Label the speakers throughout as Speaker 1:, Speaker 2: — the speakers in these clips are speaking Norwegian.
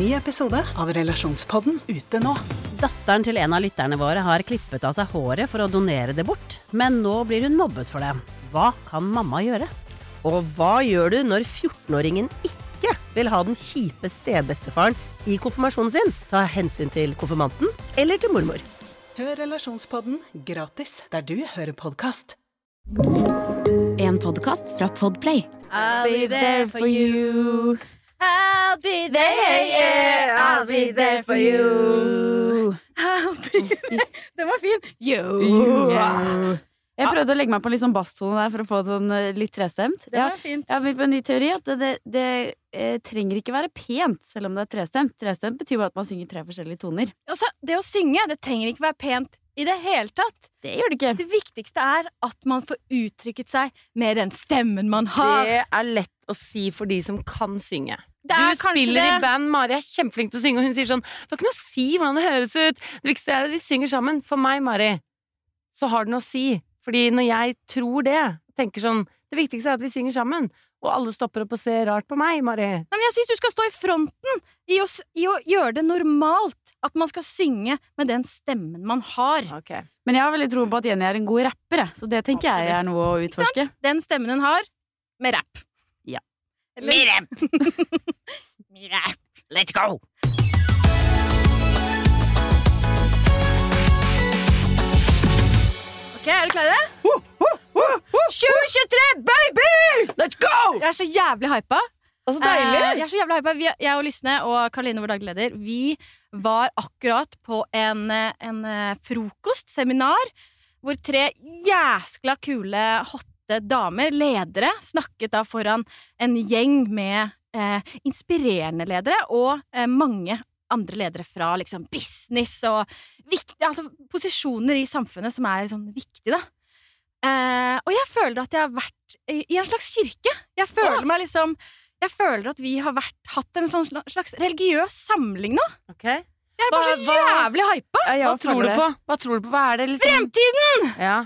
Speaker 1: Ny episode av Relasjonspodden ute nå.
Speaker 2: Datteren til en av lytterne våre har klippet av seg håret for å donere det bort, men nå blir hun mobbet for det. Hva kan mamma gjøre?
Speaker 3: Og hva gjør du når 14-åringen ikke vil ha den kjipe stebestefaren i konfirmasjonen sin? Ta hensyn til konfirmanten eller til mormor.
Speaker 1: Hør Relasjonspodden gratis der du hører podkast.
Speaker 4: En podkast fra Podplay.
Speaker 2: I'll be there for you.
Speaker 5: I'll be there, yeah, I'll be there for you.
Speaker 6: Den var fin! Jeg prøvde å legge meg på litt sånn basstone der for å få det sånn eh, litt trestemt.
Speaker 5: Det var fint.
Speaker 6: jeg har begynt på en ny teori at det, det, det eh, trenger ikke være pent selv om det er trestemt. Trestemt betyr bare at man synger tre forskjellige toner.
Speaker 5: Altså, det å synge det trenger ikke være pent i det hele tatt.
Speaker 6: Det gjør det ikke.
Speaker 5: Det viktigste er at man får uttrykket seg med den stemmen man har.
Speaker 7: Det er lett å si for de som kan synge.
Speaker 5: Det er
Speaker 7: du
Speaker 5: spiller
Speaker 7: spiller i band, Mari er kjempeflink til å synge, og hun sier sånn Det har ikke noe å si hvordan det høres ut. Det viktigste er at vi synger sammen. For meg, Mari, så har det noe å si. Fordi når jeg tror det, tenker sånn Det viktigste er at vi synger sammen. Og alle stopper opp og ser rart på meg, Mari.
Speaker 5: Nei, men jeg syns du skal stå i fronten i å, i å gjøre det normalt. At man skal synge med den stemmen man har.
Speaker 6: Men jeg har veldig troen på at Jenny er en god rapper, så det tenker jeg er noe å utforske.
Speaker 5: Den stemmen hun har, med rapp.
Speaker 7: Med rapp! Let's go!
Speaker 5: Ok, er dere klare? 2023, baby!
Speaker 7: Let's go!
Speaker 5: Jeg er så jævlig hypa.
Speaker 7: Og så deilig!
Speaker 5: Eh, jeg er så jævlig hypa. Vi, jeg og Lysne og Karoline, vår daglig leder, vi var akkurat på en, eh, en eh, frokost, hvor tre jæskla kule, hotte damer, ledere, snakket da foran en gjeng med eh, inspirerende ledere og eh, mange andre ledere fra liksom business og viktige, altså posisjoner i samfunnet som er sånn viktige, da. Eh, og jeg føler at jeg har vært i, i en slags kirke. Jeg føler meg liksom jeg føler at vi har vært, hatt en sånn slags religiøs samling nå.
Speaker 7: Okay.
Speaker 5: Jeg er bare
Speaker 7: Hva-
Speaker 5: så jævlig hypa!
Speaker 6: Ja,
Speaker 7: Hva tror du på? Hva tror du på? Hva er det liksom
Speaker 5: Fremtiden!
Speaker 7: Ja.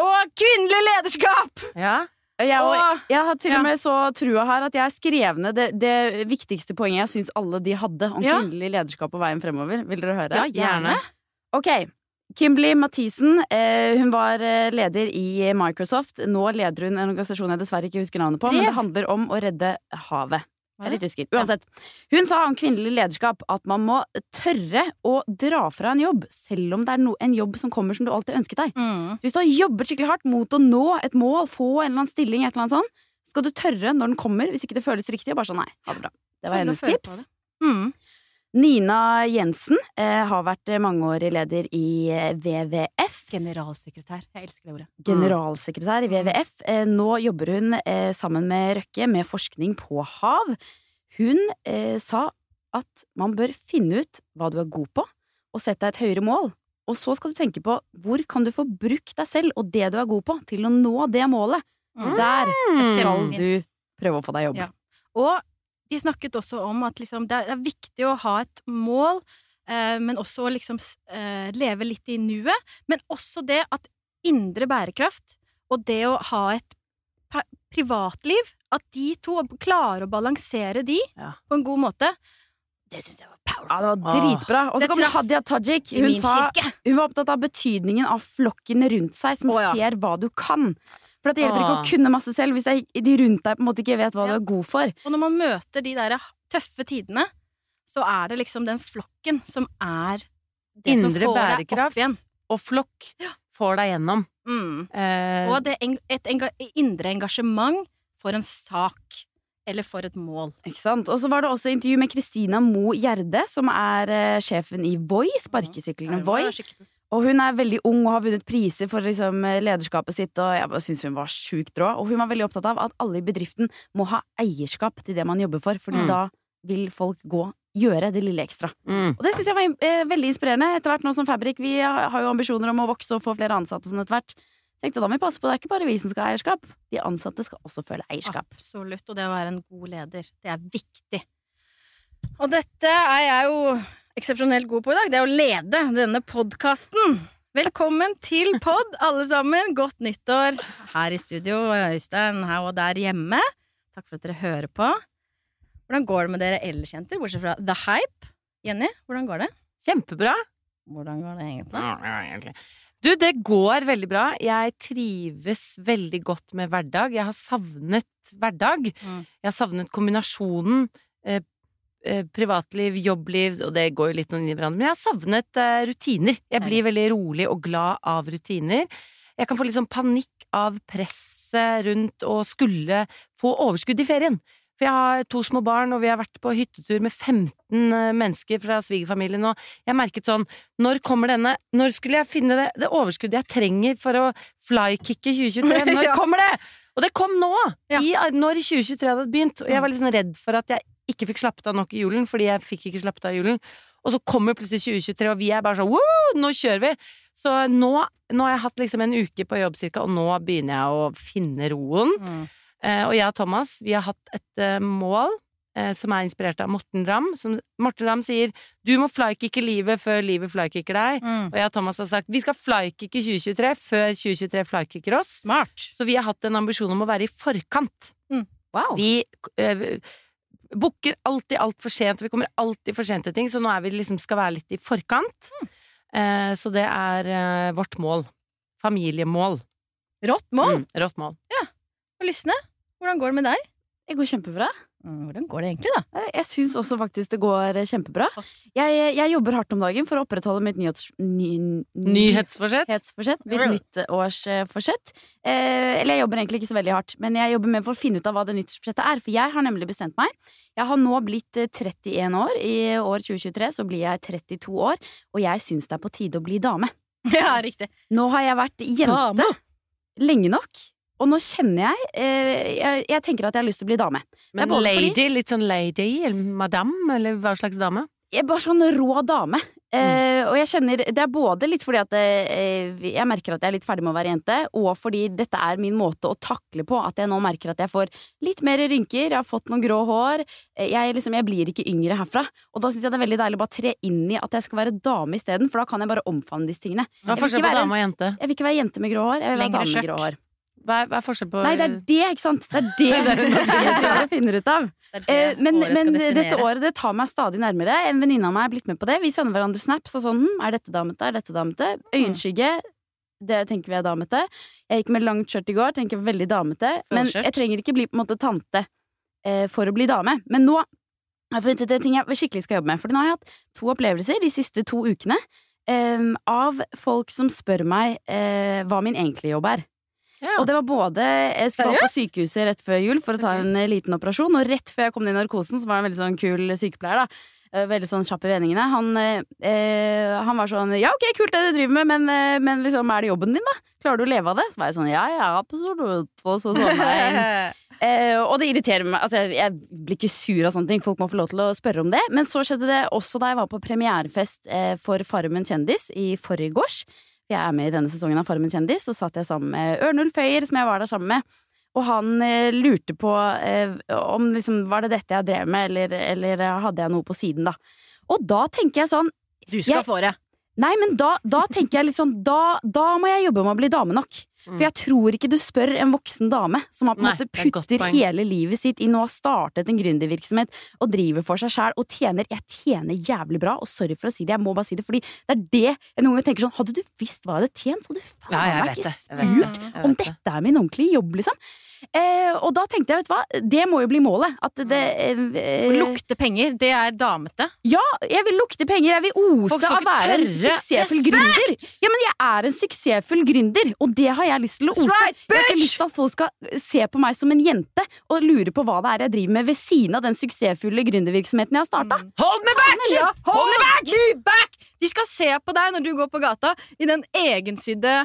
Speaker 5: Og kvinnelig lederskap!
Speaker 7: ja.
Speaker 6: Jeg, og, jeg har til og med så trua her at jeg skrev ned det, det viktigste poenget jeg syns alle de hadde om
Speaker 5: Ja.
Speaker 6: kvinnelig lederskap og veien fremover. Vil dere høre?
Speaker 5: Ja, gjerne.
Speaker 6: Ok. Kimberly Mathisen eh, hun var eh, leder i Microsoft. Nå leder hun en organisasjon jeg dessverre ikke husker navnet på, men det handler om å redde havet. Jeg er litt usikker. Uansett. Hun sa om kvinnelig lederskap at man må tørre å dra fra en jobb, selv om det er no en jobb som kommer som du alltid ønsket deg.
Speaker 5: Mm.
Speaker 6: Så hvis du har jobbet skikkelig hardt mot å nå et mål, få en eller annen stilling, et eller annet sånt, skal du tørre når den kommer, hvis ikke det føles riktig, og bare sånn nei, ha det bra. Det var hennes tips.
Speaker 5: Mm.
Speaker 6: Nina Jensen eh, har vært eh, mangeårig leder i eh, WWF.
Speaker 5: Generalsekretær. Jeg elsker det ordet.
Speaker 6: Generalsekretær i WWF. Eh, nå jobber hun eh, sammen med Røkke med forskning på hav. Hun eh, sa at man bør finne ut hva du er god på, og sette deg et høyere mål. Og så skal du tenke på hvor kan du få brukt deg selv og det du er god på, til å nå det målet.
Speaker 5: Mm.
Speaker 6: Der skal du prøve å få deg jobb.
Speaker 5: Ja. Og de snakket også om at liksom, det er viktig å ha et mål, eh, men også å liksom eh, leve litt i nuet. Men også det at indre bærekraft og det å ha et privatliv, at de to klarer å balansere de
Speaker 6: Ja.
Speaker 5: på en god måte, det syns jeg var powerful.
Speaker 6: Ja, det var dritbra. Og så kom Hadia Tajik. Hun, sa, hun var opptatt av betydningen av flokken rundt seg, som
Speaker 5: Å, ja.
Speaker 6: ser hva du kan. For det hjelper ikke å kunne masse selv hvis er- de rundt deg på en måte ikke vet hva
Speaker 5: Ja.
Speaker 6: du er god for.
Speaker 5: Og når man møter de der tøffe tidene, så er det liksom den flokken som er det som
Speaker 7: Indre
Speaker 5: får deg opp igjen.
Speaker 7: Og flokk får deg gjennom.
Speaker 5: Mm.
Speaker 7: Eh,
Speaker 5: Og det, eng- et enga, indre engasjement for en sak. Eller for et mål.
Speaker 6: Ikke sant? Og så var det også intervju med Kristina Mo Gjerde, som er uh, sjefen i Voi, sparkesyklene Voi. Og hun er veldig ung og har vunnet priser for liksom, lederskapet sitt, og jeg bare syns hun var sjukt rå. Og hun var veldig opptatt av at alle i bedriften må ha eierskap til det man jobber for, Fordi
Speaker 7: Mm.
Speaker 6: da vil folk gå gjøre det lille ekstra.
Speaker 7: mm.
Speaker 6: Og det syns jeg var eh, veldig inspirerende. Etter hvert nå som Fabrik, vi har, har jo ambisjoner om å vokse og få flere ansatte og sånn etter hvert. Tenkte da må vi passe på, det er ikke bare vi som skal ha eierskap. De ansatte skal også føle eierskap.
Speaker 5: Absolutt. Og det å være en god leder, det er viktig. Og dette er jeg jo eksepsjonelt god på i dag. Det er å lede denne podkasten. Velkommen til pod, alle sammen. Godt nyttår her i studio, Øystein her og der hjemme. Takk for at dere hører på. Hvordan går det med dere ellers, jenter? Bortsett fra The Hype. Jenny, hvordan går det?
Speaker 7: Kjempebra.
Speaker 5: Hvordan går det egentlig?
Speaker 7: Du, det går veldig bra. Jeg trives veldig godt med hverdag. Jeg har savnet hverdag.
Speaker 5: Mm.
Speaker 7: Jeg har savnet kombinasjonen eh, privatliv, jobbliv, og det går jo litt noen inn i hverandre. Men jeg har savnet eh, rutiner. Jeg blir veldig rolig og glad av rutiner. Jeg kan få litt sånn panikk av presset rundt å skulle få overskudd i ferien. For jeg har to små barn, og vi har vært på hyttetur med 15 eh, mennesker fra svigerfamilien, og jeg merket sånn Når kommer denne Når skulle jeg finne det, det overskuddet jeg trenger for å flykicke 2023? Når kommer det? Og det kom nå! I, når 2023 hadde begynt. Og jeg var litt sånn redd for at jeg ikke fikk slappet av nok i julen, fordi jeg fikk ikke slappet av i julen. Og så kommer plutselig 2023, og vi er bare sånn Woo! Nå kjører vi! Så nå, nå har jeg hatt liksom en uke på jobb cirka, og nå begynner jeg å finne roen.
Speaker 5: Mm.
Speaker 7: Eh, og jeg og Thomas, vi har hatt et eh, mål eh, som er inspirert av Morten Ramm. Som, Morten Ramm sier 'du må flykicke livet før livet flykicker deg'.
Speaker 5: Mm.
Speaker 7: Og jeg og Thomas har sagt 'vi skal flykicke 2023 før 2023 flykicker oss'.
Speaker 5: Smart.
Speaker 7: Så vi har hatt en ambisjon om å være i forkant.
Speaker 6: Wow.
Speaker 7: Vi øh, booker alltid altfor sent, vi kommer alltid for sent til ting, så nå er vi liksom skal være litt i forkant. Eh, så det er eh, vårt mål. Familiemål.
Speaker 5: Rått mål.
Speaker 7: Mm, rått mål. Ja.
Speaker 5: Og Lysne, hvordan går det med deg?
Speaker 6: Det går kjempebra.
Speaker 5: Mm, Hvordan går det egentlig, da?
Speaker 6: Eh, Jeg syns også faktisk det går eh, kjempebra. Jeg, jeg jobber hardt om dagen for å opprettholde mitt nyhets, ny,
Speaker 7: Nyhetsforsett.
Speaker 6: nyhetsforsett. Mitt nyttårsforsett. Eh, eller jeg jobber egentlig ikke så veldig hardt, men jeg jobber med for å finne ut av hva det nyttårsforsettet er. For jeg har nemlig bestemt meg. Jeg har nå blitt eh, 31 år. I år 2023 så blir jeg 32 år, og jeg syns det er på tide å bli dame.
Speaker 5: Ja, riktig.
Speaker 6: Nå har jeg vært jente
Speaker 5: Dame.
Speaker 6: lenge nok. Og nå kjenner jeg, eh, jeg Jeg tenker at jeg har lyst til å bli dame.
Speaker 7: Men lady,
Speaker 6: fordi-
Speaker 7: litt sånn lady, eller madame, eller hva slags dame?
Speaker 6: Jeg er bare sånn rå dame. Eh, og jeg kjenner Det er både litt fordi at eh, jeg merker at jeg er litt ferdig med å være jente, og fordi dette er min måte å takle på. At jeg nå merker at jeg får litt mer rynker, jeg har fått noen grå hår. Eh, Jeg, liksom, jeg blir ikke yngre herfra. Og da syns jeg det er veldig deilig å bare tre inn i at jeg skal være dame isteden, for da kan jeg bare omfavne disse tingene.
Speaker 7: Hva er forskjellen på dame og jente?
Speaker 6: Jeg vil ikke være jente med grå hår, jeg vil være
Speaker 5: Lengre
Speaker 6: dame med
Speaker 5: skjørt.
Speaker 6: grå hår.
Speaker 7: Hva er, hva er forskjellen på
Speaker 6: Nei, det er det, ikke sant? Det er det jeg finner ut av.
Speaker 5: Det det
Speaker 6: Eh, men
Speaker 5: året
Speaker 6: men dette året det tar meg stadig nærmere. En venninne av meg er blitt med på det. Vi sender hverandre snaps og sånn. hm, Er dette damete? Er dette damete? Øyenskygge. Det tenker vi er damete. Jeg gikk med langt skjørt i går. Tenker veldig damete. Men jeg trenger ikke bli på en måte tante eh, for å bli dame. Men nå har jeg funnet ut en ting jeg skikkelig skal jobbe med. For nå har jeg hatt to opplevelser de siste to ukene eh, av folk som spør meg eh, hva min egentlige jobb er.
Speaker 7: Ja.
Speaker 6: Og det var både Jeg skulle opp på sykehuset rett før jul for å ta en liten operasjon, og rett før jeg kom inn i narkosen, så var det en veldig sånn kul sykepleier, da. Eh, Veldig sånn kjapp i vendingene. Han, eh, eh, han var sånn Ja, ok, kult det du driver med, men, eh, men liksom, er det jobben din, da? Klarer du å leve av det? Så var jeg sånn Ja, ja, absolutt. Og så sånn. Eh, og det irriterer meg. Altså, jeg, jeg blir ikke sur av sånne ting. Folk må få lov til å spørre om det. Men så skjedde det også da jeg var på premierefest eh, for Farmen kjendis i forgårs. Jeg er med i denne sesongen av Farmen kjendis, og satt jeg sammen med Ørnulf Høyer, som jeg var der sammen med. Og han eh, lurte på eh, om liksom var det dette jeg drev med, eller, eller hadde jeg noe på siden, da. Og da tenker jeg sånn
Speaker 5: Du skal
Speaker 6: Jeg-
Speaker 5: få det.
Speaker 6: Nei, men da, da tenker jeg litt sånn da, da må jeg jobbe med å bli dame nok. For jeg tror ikke du spør en voksen dame som har på en måte
Speaker 7: er
Speaker 6: putter hele livet sitt inn og har startet en gründervirksomhet og driver for seg sjæl og tjener Jeg tjener jævlig bra, og sorry for å si det, jeg må bare si det, fordi det er det jeg noen ganger tenker sånn Hadde du visst hva jeg hadde tjent, så hadde du faen meg ikke
Speaker 7: det.
Speaker 6: Spurt. Om dette er min ordentlige jobb, liksom. Eh, og da tenkte jeg, vet du hva, det må jo bli målet. At det eh,
Speaker 5: lukte penger, det er damete.
Speaker 6: ja, jeg vil lukte penger. Jeg vil ose av å være en suksessfull gründer. Ja, men jeg er en suksessfull gründer, og det har jeg lyst til å ose. jeg har ikke lyst til at folk skal se på meg som en jente og lure på hva det er jeg driver med ved siden av den suksessfulle gründervirksomheten jeg har starta.
Speaker 7: Hold me back!
Speaker 5: Ja, hold me back! De skal se på deg når du går på gata i den egensydde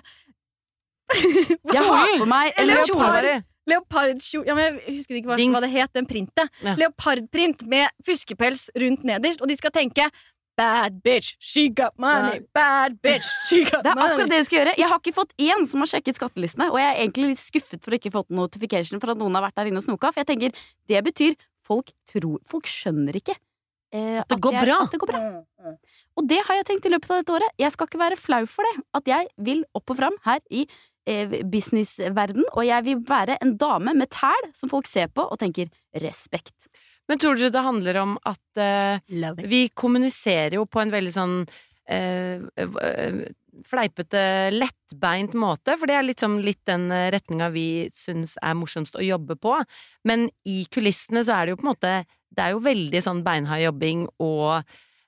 Speaker 6: Jeg har på meg en leopard.
Speaker 7: Kjole,
Speaker 5: leopardkjole ja, men Jeg husker ikke hva, hva det het, den printet.
Speaker 7: Ja.
Speaker 5: Leopardprint med fuskepels rundt nederst, og de skal tenke Bad bitch, she got money. Bad bitch, she got money.
Speaker 6: Det er akkurat det de skal gjøre. Jeg har ikke fått én som har sjekket skattelistene, og jeg er egentlig litt skuffet for å ikke fått notification for at noen har vært der inne og snoka, for jeg tenker det betyr folk tror Folk skjønner ikke eh,
Speaker 7: det går
Speaker 6: jeg-
Speaker 7: bra.
Speaker 6: At det går bra. Og det har jeg tenkt i løpet av dette året. Jeg skal ikke være flau for det. At jeg vil opp og fram her i businessverden, og jeg vil være en dame med tæl som folk ser på og tenker respekt.
Speaker 7: Men tror dere det handler om at
Speaker 2: uh,
Speaker 7: vi kommuniserer jo på en veldig sånn uh, eh, fleipete, lettbeint måte, for det er litt, sånn, litt den eh, retninga vi syns er morsomst å jobbe på. Men i kulissene så er det jo på en måte Det er jo veldig sånn beinhard jobbing og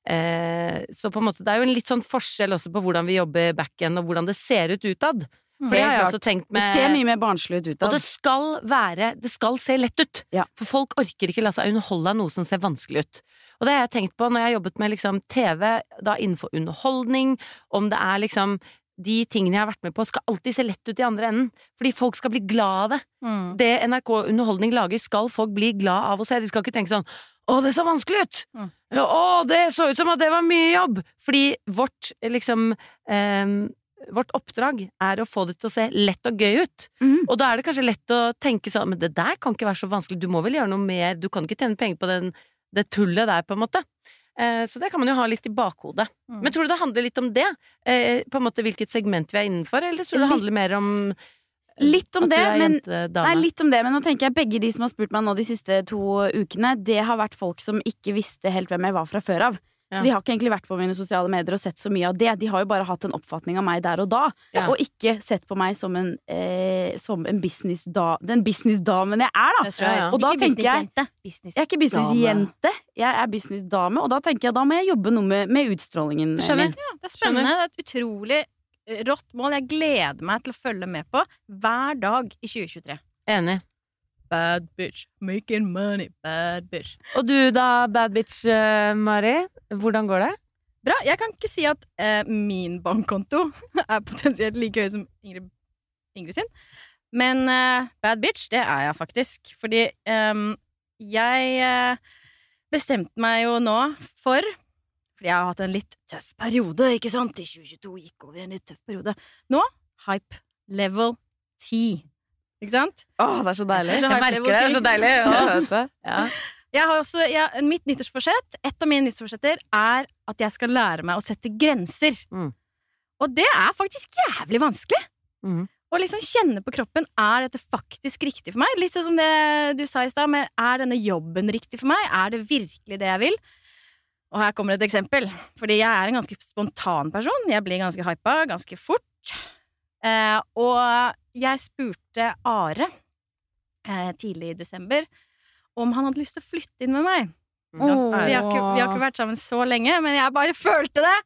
Speaker 7: eh, Så på en måte det er jo en litt sånn forskjell også på hvordan vi jobber back end og hvordan det ser ut utad. For det har jeg også tenkt
Speaker 6: Det ser mye mer barnslig ut
Speaker 7: og det skal være Det skal se lett ut.
Speaker 6: Ja.
Speaker 7: For folk orker ikke la seg underholde av noe som ser vanskelig ut. Og det har jeg tenkt på når jeg har jobbet med liksom TV, da innenfor underholdning, om det er liksom de tingene jeg har vært med på, skal alltid se lett ut i andre enden. Fordi folk skal bli glad av det.
Speaker 5: Mm.
Speaker 7: Det NRK Underholdning lager, skal folk bli glad av å se. De skal ikke tenke sånn å, det så vanskelig ut!
Speaker 5: Mm.
Speaker 7: Eller å, det så ut som at det var mye jobb! Fordi vårt, liksom ehm, Vårt oppdrag er å få det til å se lett og gøy ut.
Speaker 6: Mm.
Speaker 7: Og da er det kanskje lett å tenke sånn Men det der kan ikke være så vanskelig, du må vel gjøre noe mer, du kan ikke tjene penger på den, det tullet der, på en måte. Eh, så det kan man jo ha litt i bakhodet.
Speaker 5: Mm.
Speaker 7: Men tror du det handler litt om det? Eh, på en måte hvilket segment vi er innenfor, eller tror du det handler mer om
Speaker 6: Litt om det, men? Nei, litt om det, men nå tenker jeg begge de som har spurt meg nå de siste to ukene, det har vært folk som ikke visste helt hvem jeg var fra før av.
Speaker 7: Ja.
Speaker 6: Så de har ikke egentlig vært på mine sosiale medier og sett så mye av det. De har jo bare hatt en oppfatning av meg der og da,
Speaker 7: Ja.
Speaker 6: og ikke sett på meg som en, eh, som en businessda, den businessdamen jeg er, da.
Speaker 7: Ja, ja.
Speaker 6: Og da
Speaker 5: Ikke
Speaker 6: tenker jeg
Speaker 5: businessjente. Business.
Speaker 6: jeg er ikke businessjente, jeg er businessdame, og da tenker jeg da må jeg jobbe noe med, med utstrålingen
Speaker 7: Skjønner.
Speaker 6: min.
Speaker 5: Ja, det er spennende. Det er et utrolig eh, rått mål. Jeg gleder meg til å følge med på hver dag i 2023.
Speaker 7: Enig.
Speaker 5: Bad bitch. Making money. Bad bitch.
Speaker 7: Og du da, bad bitch uh, Mari? Hvordan går det?
Speaker 5: Bra. Jeg kan ikke si at eh, min bankkonto er potensielt like høy som Ingrid, Ingrid sin. Men eh, bad bitch, det er jeg faktisk. Fordi eh, jeg bestemte meg jo nå for Fordi jeg har hatt en litt tøff periode, ikke sant? I 2022 gikk over i en litt tøff periode. Nå hype level 10. Ikke sant?
Speaker 6: Åh, det er så deilig.
Speaker 5: Det er så hype level 10.
Speaker 7: deilig.
Speaker 6: Ja.
Speaker 5: Også, jeg, mitt nyttårsforsett, et av mine nyttårsforsetter, er at jeg skal lære meg å sette grenser.
Speaker 7: Mm.
Speaker 5: Og det er faktisk jævlig vanskelig.
Speaker 7: Mm.
Speaker 5: Å liksom kjenne på kroppen er dette faktisk riktig for meg. Litt sånn som det du sa i stad, med er denne jobben riktig for meg? Er det virkelig det jeg vil? Og her kommer et eksempel. Fordi jeg er en ganske spontan person. Jeg blir ganske hypa ganske fort. Eh, og jeg spurte Are eh, tidlig i desember om han hadde lyst til å flytte inn med meg.
Speaker 7: Mm.
Speaker 5: Vi har, ikke, vi har ikke vært sammen så lenge, men jeg bare følte det!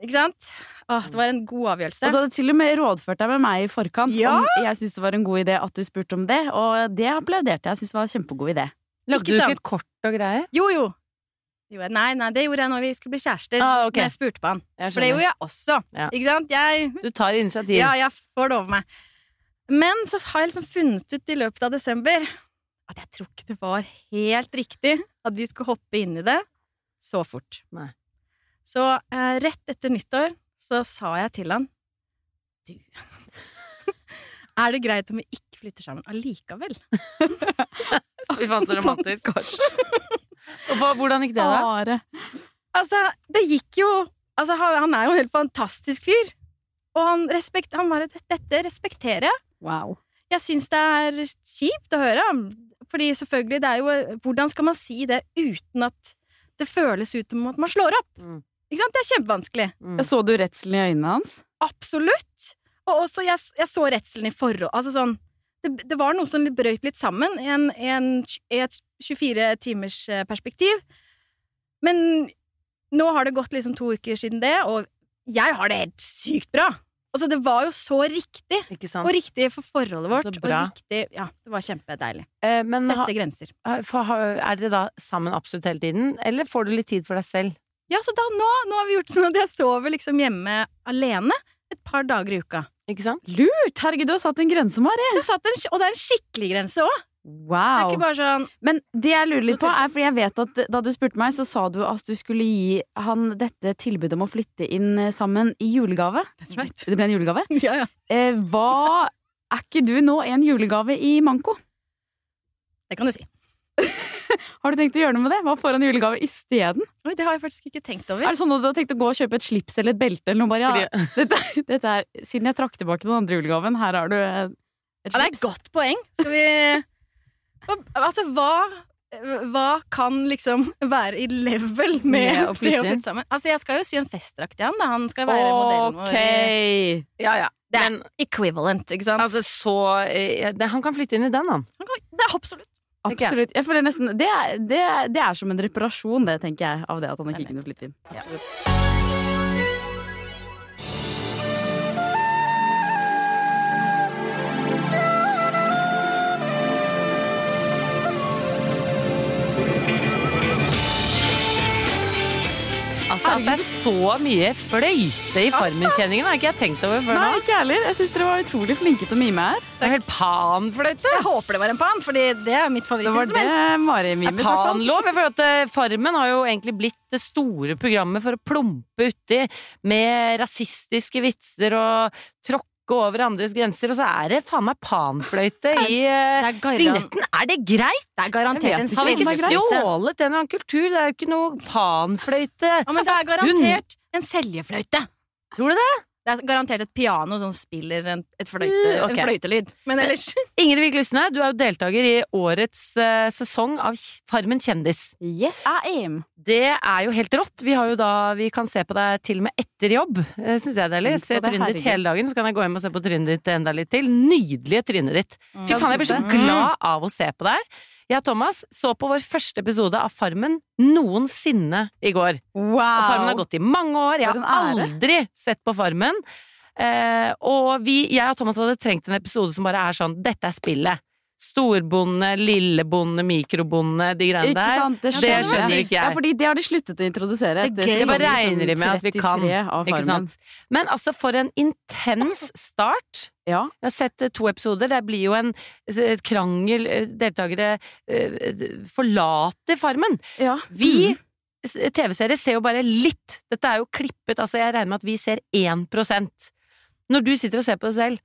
Speaker 5: Ikke sant? Åh, det var en god avgjørelse.
Speaker 6: Og du hadde til og med rådført deg med meg i forkant
Speaker 5: Ja!
Speaker 6: om jeg syntes det var en god idé at du spurte om det, og det applauderte jeg. Jeg syntes det var en kjempegod idé.
Speaker 7: Lagde
Speaker 5: Ikke
Speaker 7: du
Speaker 5: sant?
Speaker 7: ikke et kort og greier?
Speaker 5: Jo, jo. jo. Nei, nei, det gjorde jeg når vi skulle bli kjærester.
Speaker 7: Ah,
Speaker 5: okay. Jeg spurte på han.
Speaker 7: Jeg
Speaker 5: For det gjorde jeg også.
Speaker 7: Ja.
Speaker 5: Ikke sant? Jeg,
Speaker 7: Du tar initiativ.
Speaker 5: ja, jeg får det over meg. Men så har jeg liksom funnet ut i løpet av desember at jeg tror ikke det var helt riktig at vi skulle hoppe inn i det så fort.
Speaker 7: Nei.
Speaker 5: Så eh, rett etter nyttår så sa jeg til han Du, er det greit om vi ikke flytter sammen allikevel?
Speaker 7: Fy faen, så romantisk. Og hvordan gikk det, da?
Speaker 5: Altså, det gikk jo Altså, han er jo en helt fantastisk fyr. Og han, respekt, han bare Dette respekterer jeg.
Speaker 6: Wow.
Speaker 5: Jeg syns det er kjipt å høre. Fordi selvfølgelig, det er jo Hvordan skal man si det uten at det føles ut som at man slår opp?
Speaker 7: Mm.
Speaker 5: Ikke sant? Det er kjempevanskelig.
Speaker 7: Mm.
Speaker 6: Så du redselen i øynene hans?
Speaker 5: Absolutt. Og også, jeg, jeg så redselen i forhold Altså sånn det, det var noe som brøyt litt sammen i, en, i, en, i et 24 timers eh, perspektiv. Men nå har det gått liksom to uker siden det, og jeg har det helt sykt bra. Altså, det var jo så riktig. Og riktig for forholdet vårt. Og riktig, ja, det var kjempedeilig.
Speaker 7: Eh, men ha,
Speaker 5: grenser.
Speaker 7: for, er dere da sammen absolutt hele tiden, eller får du litt tid for deg selv?
Speaker 5: Ja, så da, nå, nå har vi gjort sånn at jeg sover liksom hjemme alene et par dager i uka.
Speaker 7: Ikke sant?
Speaker 6: Lurt! Herregud, du har satt en grense, Mari.
Speaker 5: Jeg satt en, og det er en skikkelig grense òg. Det
Speaker 6: Wow.
Speaker 5: bare sånn
Speaker 6: Men det jeg lurer litt på, er fordi jeg vet at da du spurte meg, så sa du at du skulle gi han dette tilbudet om å flytte inn eh, sammen i julegave.
Speaker 5: That's right.
Speaker 6: Det ble en julegave.
Speaker 5: Ja, ja.
Speaker 6: Eh, hva Er ikke du nå en julegave i manko?
Speaker 5: Det kan du si.
Speaker 6: Har du tenkt å gjøre noe med det? Hva får han i julegave isteden?
Speaker 5: Oi, det har jeg faktisk ikke tenkt over.
Speaker 6: Er det sånn at du har tenkt å gå og kjøpe et slips eller et belte eller noe? Bare, ja, dette, dette er, siden jeg trakk tilbake den andre julegaven, her har du et slips.
Speaker 5: Ja, det er et godt poeng. Skal vi Altså, hva hva kan liksom være i level med,
Speaker 6: Med å
Speaker 5: det å
Speaker 6: flytte
Speaker 5: sammen? Altså, jeg skal jo sy en festdrakt til han, da. Han skal være modellen vår. Ja, ja. Det er
Speaker 7: Men
Speaker 5: equivalent, ikke sant?
Speaker 7: altså, så eh, det, Han kan flytte inn i den, han.
Speaker 5: Han kan- det er absolutt.
Speaker 6: Absolutt. Jeg føler nesten det er, det, er, det er som en reparasjon, det, tenker jeg, av det at han ikke kunne flytte inn. Absolutt.
Speaker 7: Altså, at det er så mye fløyte i Farmen-kjenningen, har ikke jeg tenkt over før nå.
Speaker 6: Nei, ikke heller. Jeg syns dere var utrolig flinke til å mime her.
Speaker 7: Det er helt panfløyte.
Speaker 5: Jeg håper det var en pan, Fordi det er mitt
Speaker 6: Det var det
Speaker 5: favorittinstrument.
Speaker 6: Mari mimet.
Speaker 7: Panlov. Jeg føler at eh, Farmen har jo egentlig blitt det store programmet for å plumpe uti med rasistiske vitser og tråkke over andres grenser, og så er det faen meg panfløyte i eh, vignetten. Er det greit?
Speaker 5: det er garantert en
Speaker 7: Har vi ikke stjålet en eller annen kultur? Det er jo ikke noe panfløyte.
Speaker 5: Ja, men det er garantert en seljefløyte.
Speaker 7: Tror du det?
Speaker 5: Det er garantert et piano som spiller en, fløyte,
Speaker 7: okay.
Speaker 5: en fløytelyd. Men ellers
Speaker 7: Ingrid Vik Lysne, du er jo deltaker i årets uh, sesong av Farmen kjendis.
Speaker 6: Yes, I am.
Speaker 7: Det er jo helt rått. Vi, har jo da, vi kan se på deg til og med etter jobb. Uh, Syns jeg er deilig.
Speaker 6: Mm,
Speaker 7: Se
Speaker 6: det,
Speaker 7: trynet ditt hele dagen, så kan jeg gå hjem og se på trynet ditt enda litt til. Nydelige trynet ditt. Fy faen, jeg blir så
Speaker 5: Mm.
Speaker 7: glad av å se på deg. Jeg og Thomas så på vår første episode av Farmen noensinne i går.
Speaker 6: Wow.
Speaker 7: Og Farmen har gått i mange år. Jeg har aldri sett på Farmen. Eh, og vi, jeg og Thomas hadde trengt en episode som bare er sånn Dette er spillet. Storbonde, lillebonde, mikrobonde, de greiene
Speaker 6: Ikke
Speaker 7: der.
Speaker 6: sant? Det skjønner,
Speaker 5: det skjønner
Speaker 6: jeg.
Speaker 7: ikke jeg.
Speaker 6: Ja, fordi det har de sluttet å introdusere.
Speaker 5: Det.
Speaker 7: Det bare regner de med at vi kan. Ikke sant? Men altså, for en intens start.
Speaker 6: Ja.
Speaker 7: Jeg har sett eh, to episoder. Det blir jo en krangel. eh, Deltakere eh, forlater Farmen.
Speaker 6: ja.
Speaker 7: Vi TV-seere ser jo bare litt. Dette er jo klippet, altså jeg regner med at vi ser 1% Når du sitter og ser på det selv,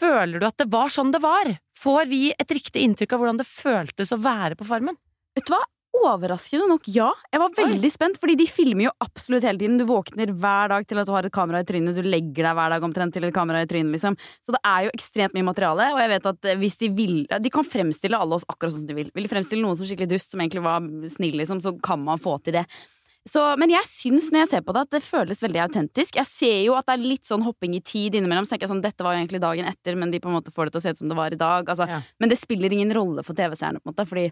Speaker 7: føler du at det var sånn det var? Får vi et riktig inntrykk av hvordan det føltes å være på Farmen?
Speaker 6: Vet du hva? Overraskende nok, ja. Jeg var veldig spent, fordi de filmer jo absolutt hele tiden. Du våkner hver dag til at du har et kamera i trynet, du legger deg hver dag omtrent til et kamera i trynet, liksom. Så det er jo ekstremt mye materiale, og jeg vet at eh, hvis de vil De kan fremstille alle oss akkurat sånn som de vil. Vil de fremstille noen som skikkelig dust, som egentlig var snill, liksom, så kan man få til det. Så, men jeg syns når jeg ser på det, at det føles veldig autentisk. Jeg ser jo at det er litt sånn hopping i tid innimellom. Så tenker jeg sånn, Dette var jo egentlig dagen etter, men de på en måte får det til å se ut som det var i dag. Altså,
Speaker 7: Ja.
Speaker 6: Men det spiller ingen rolle for TV-seerne, på en måte, fordi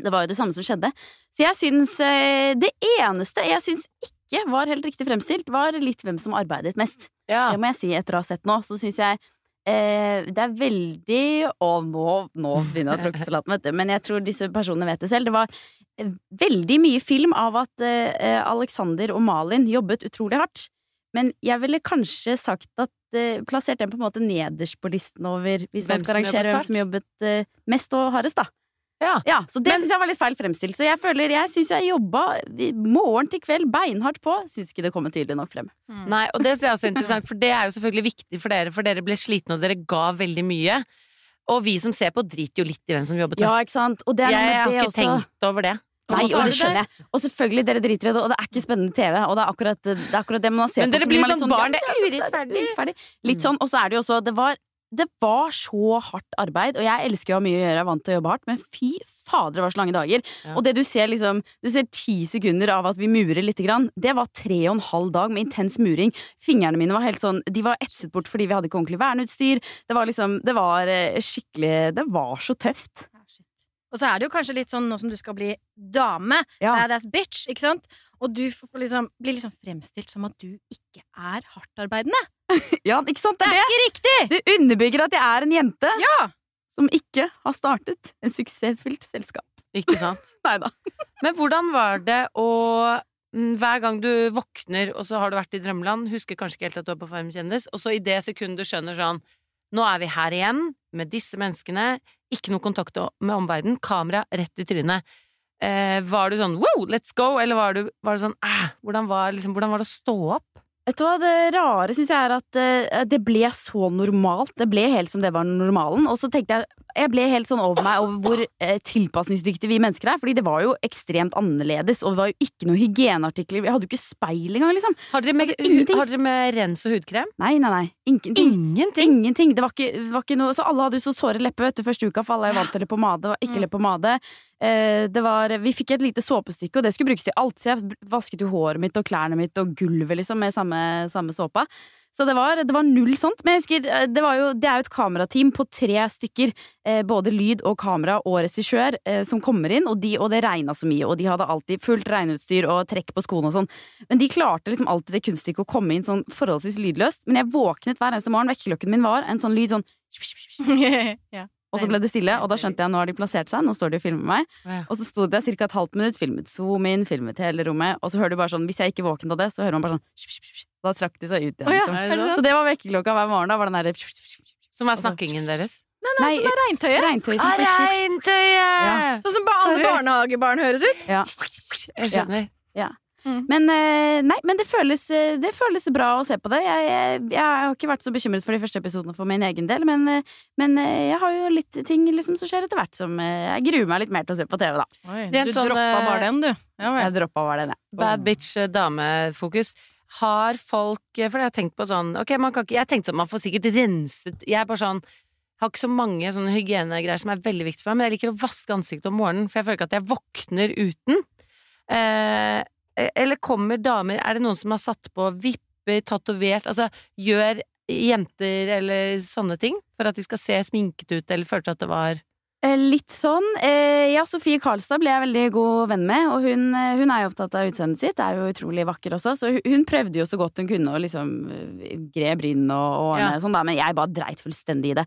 Speaker 6: det var jo det samme som skjedde. Så jeg syns eh, Det eneste jeg syns ikke var helt riktig fremstilt, var litt hvem som arbeidet mest.
Speaker 7: Ja.
Speaker 6: Det må jeg si etter å ha sett nå. Så syns jeg eh, det er veldig Og nå, nå begynner jeg å tråkke salaten, vet du. Men jeg tror disse personene vet det selv. Det var veldig mye film av at eh, Alexander og Malin jobbet utrolig hardt. Men jeg ville kanskje sagt at eh, plassert dem på en måte nederst på listen over hvis
Speaker 7: Hvem
Speaker 6: man skal
Speaker 7: som
Speaker 6: rangere hvem som jobbet eh, mest og hardest, da.
Speaker 7: Ja.
Speaker 6: Ja, så det
Speaker 7: Men-
Speaker 6: syns jeg var litt feil fremstilt. Så jeg føler jeg syns jeg jobba morgen til kveld beinhardt på. Syns ikke det kommer tydelig nok frem.
Speaker 7: Nei, og det er jeg også er interessant, for det er jo selvfølgelig viktig for dere, for dere ble slitne, og dere ga veldig mye. Og vi som ser på, driter jo litt i hvem som jobbet
Speaker 6: Ja, ikke sant? Og det er noe
Speaker 7: jeg har
Speaker 6: det
Speaker 7: ikke
Speaker 6: også.
Speaker 7: tenkt over det.
Speaker 6: Nei,
Speaker 5: Og
Speaker 6: det skjønner jeg. Og selvfølgelig, dere driter i det, og det er ikke spennende TV. Og det er akkurat det, er akkurat det man ser
Speaker 7: Men dere blir
Speaker 6: man
Speaker 7: sånn barn, det er urettferdig.
Speaker 6: urettferdig. Litt sånn, og så er det jo også Det var, det var så hardt arbeid, og jeg elsker jo å ha mye å gjøre, jeg er vant til å jobbe hardt, men fy fader, det var så lange dager.
Speaker 7: Ja.
Speaker 6: Og det du ser liksom Du ser ti sekunder av at vi murer lite grann. Det var tre og en halv dag med intens muring. Fingrene mine var helt sånn De var etset bort fordi vi hadde ikke ordentlig verneutstyr. Det var liksom Det var eh, skikkelig Det var så tøft.
Speaker 5: Og så er det jo kanskje litt sånn nå som du skal bli dame,
Speaker 6: Ja.
Speaker 5: badass bitch, ikke sant? Og du får liksom, blir liksom fremstilt som at du ikke er hardtarbeidende.
Speaker 6: Ja, ikke sant?
Speaker 5: Det
Speaker 6: Det
Speaker 5: er
Speaker 6: er
Speaker 5: ikke riktig!
Speaker 6: Det underbygger at jeg er en jente
Speaker 5: Ja!
Speaker 6: som ikke har startet en suksessfylt selskap.
Speaker 7: Ikke sant?
Speaker 6: Nei da.
Speaker 7: Men hvordan var det å mm, hver gang du våkner, og så har du vært i drømmeland, husker kanskje ikke helt at du er på Farmen kjendis, og så i det sekundet du skjønner sånn Nå er vi her igjen, med disse menneskene, ikke noe kontakt med omverdenen, kamera rett i trynet. Eh, var du sånn wow, let's go, eller var, du, var du sånn æh, hvordan var, liksom, hvordan var det å stå opp?
Speaker 6: Vet du hva, Det rare syns jeg er at eh, det ble så normalt. Det ble helt som det var normalen. Og så tenkte jeg jeg ble helt sånn over meg over hvor eh, tilpasningsdyktige vi mennesker er. Fordi det var jo ekstremt annerledes, og det var jo ikke noen hygieneartikler. Vi hadde jo ikke speil engang, liksom.
Speaker 7: Har dere med, har dere med rens og hudkrem?
Speaker 6: Nei, nei, nei. Ingenting.
Speaker 7: Ingenting!
Speaker 6: Ingenting. Det var ikke, var ikke noe Så alle hadde jo så såre lepper vet du, første uka, for alle er vant til leppepomade. og ikke
Speaker 7: Mm.
Speaker 6: leppepomade. Eh, det var, vi fikk et lite såpestykke, og det skulle brukes til alt. Så jeg vasket jo håret mitt og klærne mitt og gulvet liksom med samme, samme såpa. Så det var, det var null sånt. Men jeg husker, eh, det, jo, det er jo et kamerateam på tre stykker. Eh, både lyd og kamera og regissør eh, som kommer inn, og, de, og det regna så mye. Og de hadde alltid fullt regneutstyr og trekk på skoene og sånn. Men de klarte liksom alltid det kunststykket å komme inn sånn forholdsvis lydløst. Men jeg våknet hver eneste morgen, vekkerklokken min var en sånn lyd sånn
Speaker 5: ja.
Speaker 6: Og så ble det stille, og da skjønte jeg nå har de plassert seg, nå står de og filmer meg.
Speaker 7: Ja.
Speaker 6: Og så sto det ca. et halvt minutt, filmet zoom inn, filmet hele rommet, og så hører du bare sånn, hvis jeg ikke våknet av det, så hører man bare sånn Da trakk de seg ut igjen,
Speaker 5: Oh, ja,
Speaker 6: liksom.
Speaker 5: det?
Speaker 6: Så det var vekkerklokka hver morgen, da var den der,
Speaker 7: Som er snakkingen deres.
Speaker 6: Nei,
Speaker 5: som er regntøyet.
Speaker 6: regntøy Ah,
Speaker 7: regntøyet. Ja.
Speaker 5: Sånn som alle barnehagebarn høres ut.
Speaker 6: Ja.
Speaker 7: Jeg skjønner.
Speaker 6: Men, eh, nei, men det føles, eh, det føles bra å se på det. Jeg, jeg, jeg har ikke vært så bekymret for de første episodene for min egen del, men, eh, men jeg har jo litt ting liksom, som skjer etter hvert som Jeg gruer meg litt mer til å se på TV, da.
Speaker 7: Oi,
Speaker 5: du
Speaker 7: sånn,
Speaker 5: droppa bare den, du. Ja.
Speaker 6: Jeg droppa bare den, jeg.
Speaker 7: Bad bitch damefokus. Har folk For jeg har tenkt på sånn Ok, man kan ikke Jeg tenkte sånn, man får sikkert renset Jeg er bare sånn har ikke så mange sånne hygienegreier som er veldig viktig for meg, men jeg liker å vaske ansiktet om morgenen, for jeg føler ikke at jeg våkner uten. Eh, eller kommer damer Er det noen som har satt på vipper, tatovert Altså gjør jenter eller sånne ting for at de skal se sminket ut, eller følte at det var
Speaker 6: Eh, Litt sånn. Eh, ja, Sofie Karlstad ble jeg veldig god venn med, og hun, eh, hun er jo opptatt av utseendet sitt. Er jo utrolig vakker også, så hun, prøvde jo så godt hun kunne å liksom gre bryn og, og
Speaker 7: Ja.
Speaker 6: sånn, da, men jeg bare dreit fullstendig i det.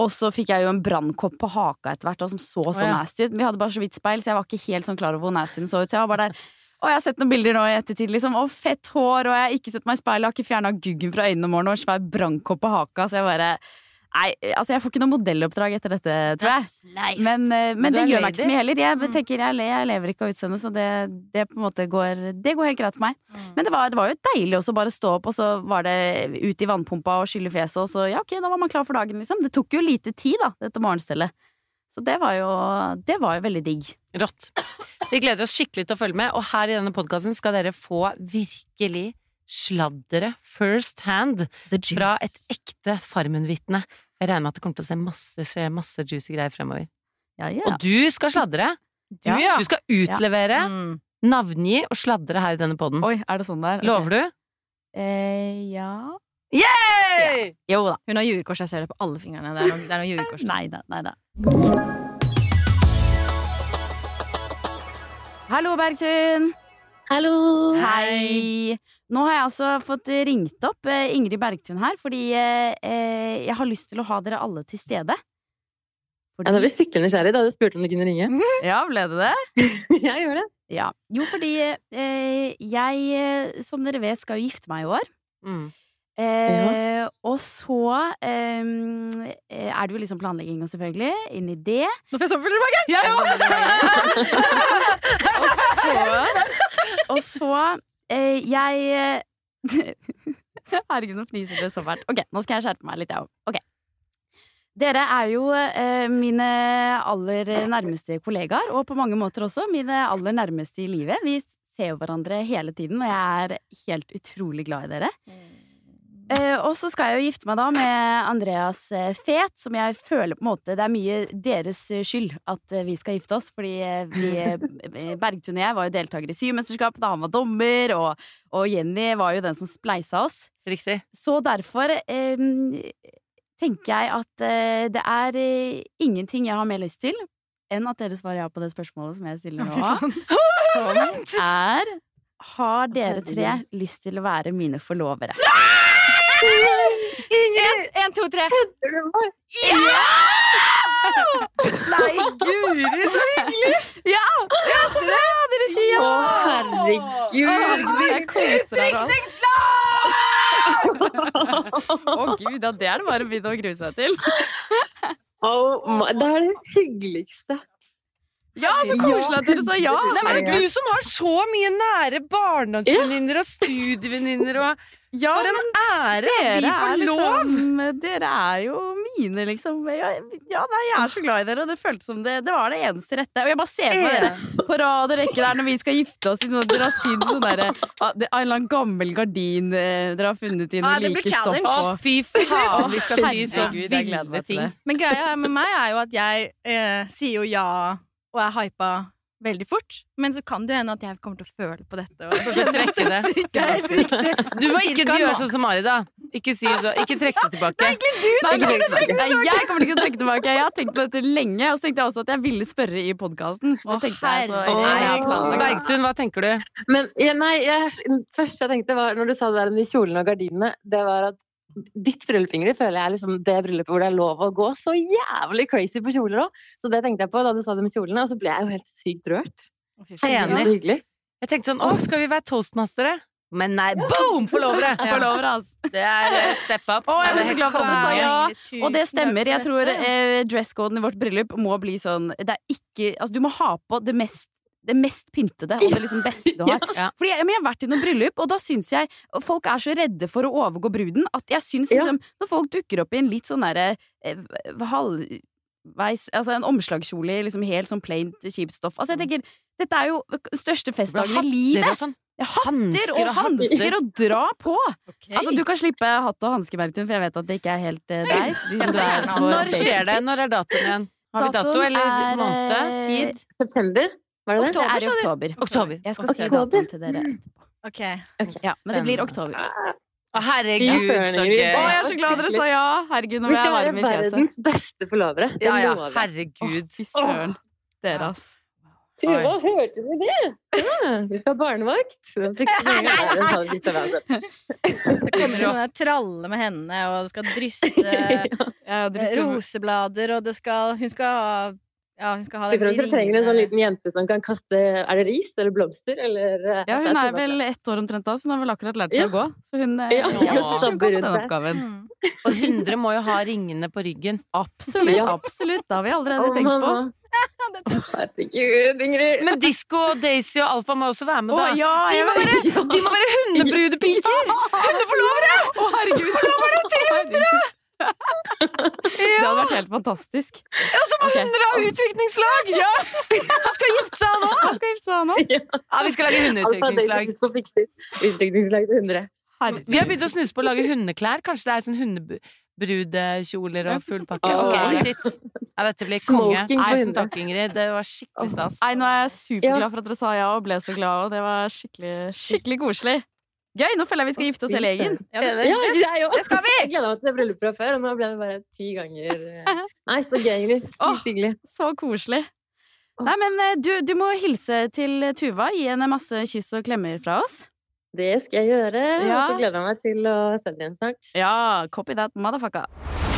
Speaker 6: Og så fikk jeg jo en brannkopp på haka etter hvert, som så så
Speaker 7: ja.
Speaker 6: nasty ut. Vi hadde bare så vidt speil, så jeg var ikke helt sånn klar over hvor nasty den så ut. Så jeg var bare der og jeg har sett noen bilder nå i ettertid. liksom, Å, fett hår, og jeg har ikke sett meg i speilet. Har ikke fjerna guggen fra øynene om morgenen og svær brannkopp på haka. Så jeg bare Nei, altså jeg får ikke noe modelloppdrag etter dette, tror jeg. Men, eh, men det
Speaker 7: er
Speaker 6: gjør meg ikke så mye heller. Jeg tenker jeg, le- jeg lever ikke av utseendet, så det, det på en måte går Det går helt greit for meg. Men det var, det var jo deilig også bare stå opp, og så var det ut i vannpumpa og skylle fjeset, og så ja, ok, da var man klar for dagen, liksom. Det tok jo lite tid, da, dette morgenstellet. Så det var jo Det var jo veldig digg.
Speaker 7: Rått. Vi gleder oss skikkelig til å følge med, og her i denne podkasten skal dere få virkelig sladdere first hand fra et ekte Farmen-vitne. Jeg regner med at det kommer til å se masse, skje masse juicy greier fremover.
Speaker 6: Ja, ja.
Speaker 7: Og du skal sladre!
Speaker 5: Du, ja.
Speaker 7: Du skal utlevere,
Speaker 5: Mm.
Speaker 7: navngi og sladre her i denne poden.
Speaker 6: Oi, er det sånn der? Ok.
Speaker 7: Lover du?
Speaker 6: Eh, ja
Speaker 7: Yay!
Speaker 6: Jo da.
Speaker 5: Hun har jugekors, jeg ser det på alle fingrene. Det er noe, det er noe jugekors.
Speaker 6: Nei da, nei da. Hallo, Bergtun!
Speaker 8: Hallo!
Speaker 6: Hei! Nå har jeg altså fått ringt opp eh, Ingrid Bergtun her, fordi eh, eh, jeg har lyst til å ha dere alle til stede.
Speaker 8: Ja, da ble jeg skikkelig nysgjerrig da du spurte om du kunne ringe.
Speaker 6: Ja, ble det det?
Speaker 8: jeg gjør det.
Speaker 6: Ja. Jo, fordi eh, jeg, som dere vet, skal jo gifte meg i år.
Speaker 7: Mm.
Speaker 6: Eh, Og så eh, er det jo liksom planlegging og selvfølgelig inn i det.
Speaker 5: Nå får jeg sommerfugler i magen!
Speaker 6: og så Og så eh, Jeg Herregud, nå fniser det så fælt. Ok, nå skal jeg skjerpe meg litt, jeg òg. Okay. Dere er jo eh, mine aller nærmeste kollegaer, og på mange måter også mine aller nærmeste i livet. Vi ser jo hverandre hele tiden, og jeg er helt utrolig glad i dere. Eh, og så skal jeg jo gifte meg da med Andreas eh, Fet, som jeg føler på en måte Det er mye deres eh, skyld at eh, vi skal gifte oss, fordi eh, vi, eh, Bergtun og jeg var jo deltakere i Symesterskapet da han var dommer, og, og Jenny var jo den som spleisa oss.
Speaker 7: Riktig.
Speaker 6: Så derfor eh, tenker jeg at eh, det er eh, ingenting jeg har mer lyst til enn at dere svarer ja på det spørsmålet som jeg stiller nå. Som er Har dere tre lyst til å være mine forlovere?
Speaker 5: En, en, to, tre. Ja!
Speaker 6: Nei, guri, så hyggelig! Ja! ja, dere sier ja!
Speaker 8: Å, herregud!
Speaker 6: Jeg koser nå. Å gud, ja, det er det bare å begynne å grue seg til.
Speaker 8: Oh my, det er det hyggeligste.
Speaker 6: Ja, så koselig at dere sa ja!
Speaker 7: Nei, men du som har så mye nære barndomsvenninner og studievenninner og
Speaker 6: Ja,
Speaker 7: For en ære
Speaker 6: dere er
Speaker 7: lov!
Speaker 6: liksom Dere er jo mine, liksom. Ja, ja, nei, jeg er så glad i dere, og det føltes som det, det var det eneste rette. Og jeg bare ser på dere på rad og rekke der når vi skal gifte oss. Sånn, dere har sydd sånn derre En eller annen gammel gardin eh, dere har funnet i noe
Speaker 5: ja, det blir
Speaker 6: like stoff.
Speaker 5: challenge.
Speaker 7: Å, fy faen, vi skal sy så ville ting.
Speaker 5: Men greia med meg er jo at jeg eh, sier jo ja og er hypa veldig fort. Men så kan det jo hende at jeg kommer til å føle på dette. Og
Speaker 7: å trekke det.
Speaker 5: er riktig.
Speaker 7: Du må ikke gjøre sånn som Mari, da. Ikke si så. Ikke trekk det tilbake.
Speaker 6: Nei, jeg kommer ikke til å trekke tilbake. Jeg har tenkt på dette lenge. Og så tenkte jeg også at jeg ville spørre i podkasten. Så
Speaker 5: Å,
Speaker 6: det tenkte jeg så.
Speaker 7: Bergtun, hva tenker du?
Speaker 8: Men ja, nei, jeg, første jeg tenkte var, når du sa det der med kjolen og gardinene, det var at ditt bryllup, Ingrid, føler jeg er liksom det bryllupet hvor det er lov å gå så jævlig crazy på kjoler òg. Så det tenkte jeg på da du sa det med kjolene, og så ble jeg jo helt sykt rørt.
Speaker 7: Enig. Jeg tenkte sånn, å, skal vi være toastmastere? Men nei, boom! Forlovere!
Speaker 6: Forlovere, altså.
Speaker 7: Det er eh, step up.
Speaker 6: Å, jeg ble så glad for at du sa ja. Og det stemmer. Jeg tror eh, dresscoden i vårt bryllup må bli sånn Det er ikke Altså, du må ha på det mest det mest pyntede og det liksom beste du har.
Speaker 7: Ja.
Speaker 6: Fordi jeg, men jeg har vært i noen bryllup, og da syns jeg Folk er så redde for å overgå bruden at jeg syns
Speaker 8: Ja.
Speaker 6: liksom Når folk dukker opp i en litt sånn derre eh, halvveis Altså en omslagskjole i liksom helt sånn plaint, kjipt stoff. Altså jeg tenker Dette er jo største festdagen i livet.
Speaker 7: og sånn.
Speaker 6: Ja, Hatter
Speaker 7: Hansker
Speaker 6: og hansker og dra på!
Speaker 5: Okay.
Speaker 6: Altså, du kan slippe hatt og hanske, Bergtun, for jeg vet at det ikke er helt eh, deg.
Speaker 7: Når skjer det? Når er datoen igjen? Har vi dato eller
Speaker 6: er,
Speaker 7: måned?
Speaker 6: eh,
Speaker 7: Tid?
Speaker 8: September, var det det?
Speaker 6: Det er i oktober.
Speaker 7: Oktober.
Speaker 6: Jeg skal si datoen til dere.
Speaker 5: Ok.
Speaker 6: Ja, men det blir oktober.
Speaker 7: Å, herregud, så gøy.
Speaker 6: Å, jeg er så glad dere sa ja! Herregud, nå
Speaker 8: Vi
Speaker 6: ble jeg varm i fjeset.
Speaker 8: verdens beste forlovere.
Speaker 7: Ja, ja, herregud.
Speaker 6: Fy søren. Dere, ass.
Speaker 8: Tuva, hørte du det? Ja, vi skal ha barnevakt. Så vi vi
Speaker 5: kommer jo sånne tralle med hendene, og det skal drysse
Speaker 6: Ja,
Speaker 5: roseblader, og det skal Hun skal ha Ja, hun skal ha
Speaker 8: det.
Speaker 5: de
Speaker 8: trenger en sånn liten jente som kan kaste Er det ris eller blomster? Eller, eh,
Speaker 6: ja,
Speaker 8: altså,
Speaker 6: hun er vel ett år omtrent da, så hun har vel akkurat lært seg
Speaker 8: Ja.
Speaker 6: å gå. Så hun, eh,
Speaker 8: Ja,
Speaker 7: ja.
Speaker 6: hun kan få den oppgaven.
Speaker 5: Mm.
Speaker 7: Og 100 må jo ha ringene på ryggen.
Speaker 6: Absolutt,
Speaker 8: Ja.
Speaker 6: absolutt. Det har vi allerede
Speaker 8: oh,
Speaker 6: tenkt på.
Speaker 8: Herregud, Ingrid.
Speaker 7: Men Disko og Daisy og Alfa må også være med, da.
Speaker 6: Oh, ja,
Speaker 7: de, må
Speaker 6: være,
Speaker 7: være, de må være hundebrudepiker! Hundeforlovere!
Speaker 6: Å, herregud! Herregud. Det hadde vært helt fantastisk.
Speaker 7: Ja, så må
Speaker 6: Ok.
Speaker 7: 100 ha utviklingslag! Ja. Han skal gifte seg nå!
Speaker 6: Han skal gifte seg nå.
Speaker 7: Ja, vi skal lage hundeutviklingslag.
Speaker 8: Utviklingslag til 100.
Speaker 7: Vi har begynt å snuse på å lage hundeklær. Kanskje det er sånn hundebrudekjoler og full pakke.
Speaker 8: Åh.
Speaker 7: Ok, shit. Ja, dette blir konge.
Speaker 8: Smoking sånn
Speaker 7: takk, Ingrid. Det var skikkelig stas.
Speaker 6: Nei, nå er jeg superglad for at dere sa ja, og ble så glad, og det var skikkelig, skikkelig koselig. Gøy! Nå føler jeg vi skal gifte oss i legen.
Speaker 5: Ja, det-
Speaker 8: Ja, jeg òg.
Speaker 5: Det skal vi!
Speaker 8: Jeg gleda meg til det bryllupet fra før, og nå ble det bare ti ganger eh. Nei, så gøy,
Speaker 6: egentlig.
Speaker 8: Sykt hyggelig.
Speaker 6: Så koselig. Nei, men eh, du, du må hilse til Tuva. Gi henne masse kyss og klemmer fra oss.
Speaker 8: Det skal jeg gjøre.
Speaker 6: Ja.
Speaker 8: Og så gleder jeg meg til å se deg igjen snart.
Speaker 6: Ja, copy that, motherfucker.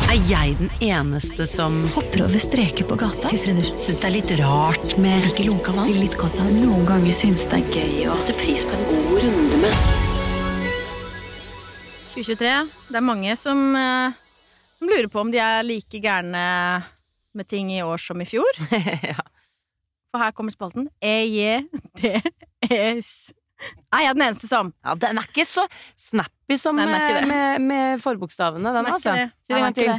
Speaker 7: Er jeg den eneste som
Speaker 4: Hopper over streker på gata.
Speaker 7: syns det er litt rart med
Speaker 4: Ikke lunka vann. Litt godt av Noen ganger syns det er gøy å sette pris på en god runde med
Speaker 5: 2023. Det er mange som, eh, som lurer på om de er like gærne med ting i år som i fjor.
Speaker 7: ja.
Speaker 5: For her kommer spalten. E-J-D-S. Jeg er den eneste som.
Speaker 7: ja, den er ikke så snappy som
Speaker 5: Nei,
Speaker 7: eh, med, med forbokstavene, den,
Speaker 5: Den
Speaker 7: altså. Si det en gang til.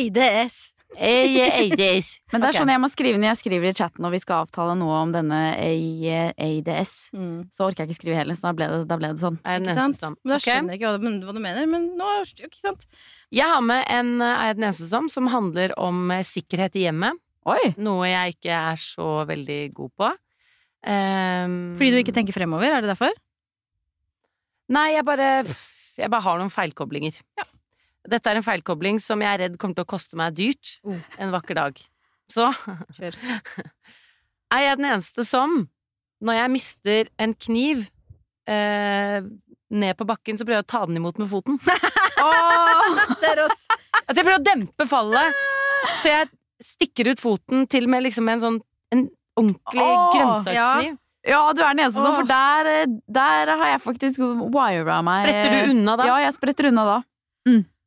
Speaker 6: ikke
Speaker 7: Eh,
Speaker 6: Men det er sånn jeg må skrive når jeg skriver i chatten og vi skal avtale noe om denne ADS.
Speaker 5: Mm.
Speaker 6: Så orker jeg ikke skrive hele, så da ble det, da ble det sånn.
Speaker 5: Ikke sant?
Speaker 7: som
Speaker 5: Men da skjønner jeg ikke hva hva du mener, men nå Ikke sant?
Speaker 7: Jeg har med en Er jeg den eneste som som handler om eh, sikkerhet i hjemmet.
Speaker 6: Oi!
Speaker 7: Noe jeg ikke er så veldig god på. Um,
Speaker 5: Fordi du ikke tenker fremover? Er det derfor?
Speaker 7: Nei, jeg bare Jeg bare har noen feilkoblinger. Dette er en feilkobling som jeg er redd kommer til å koste meg dyrt
Speaker 5: Oh.
Speaker 7: en vakker dag. Så
Speaker 5: Kjør.
Speaker 7: er jeg den eneste som, når jeg mister en kniv eh, ned på bakken, så prøver jeg å ta den imot med foten.
Speaker 5: Det er rått.
Speaker 7: At jeg prøver å dempe fallet, så jeg stikker ut foten til med liksom en sånn en ordentlig
Speaker 6: oh,
Speaker 7: grønnsakskniv.
Speaker 6: Ja, du er den eneste som, for der, eh, der har jeg faktisk wira meg.
Speaker 7: Spretter du unna da?
Speaker 6: Ja, jeg spretter unna da.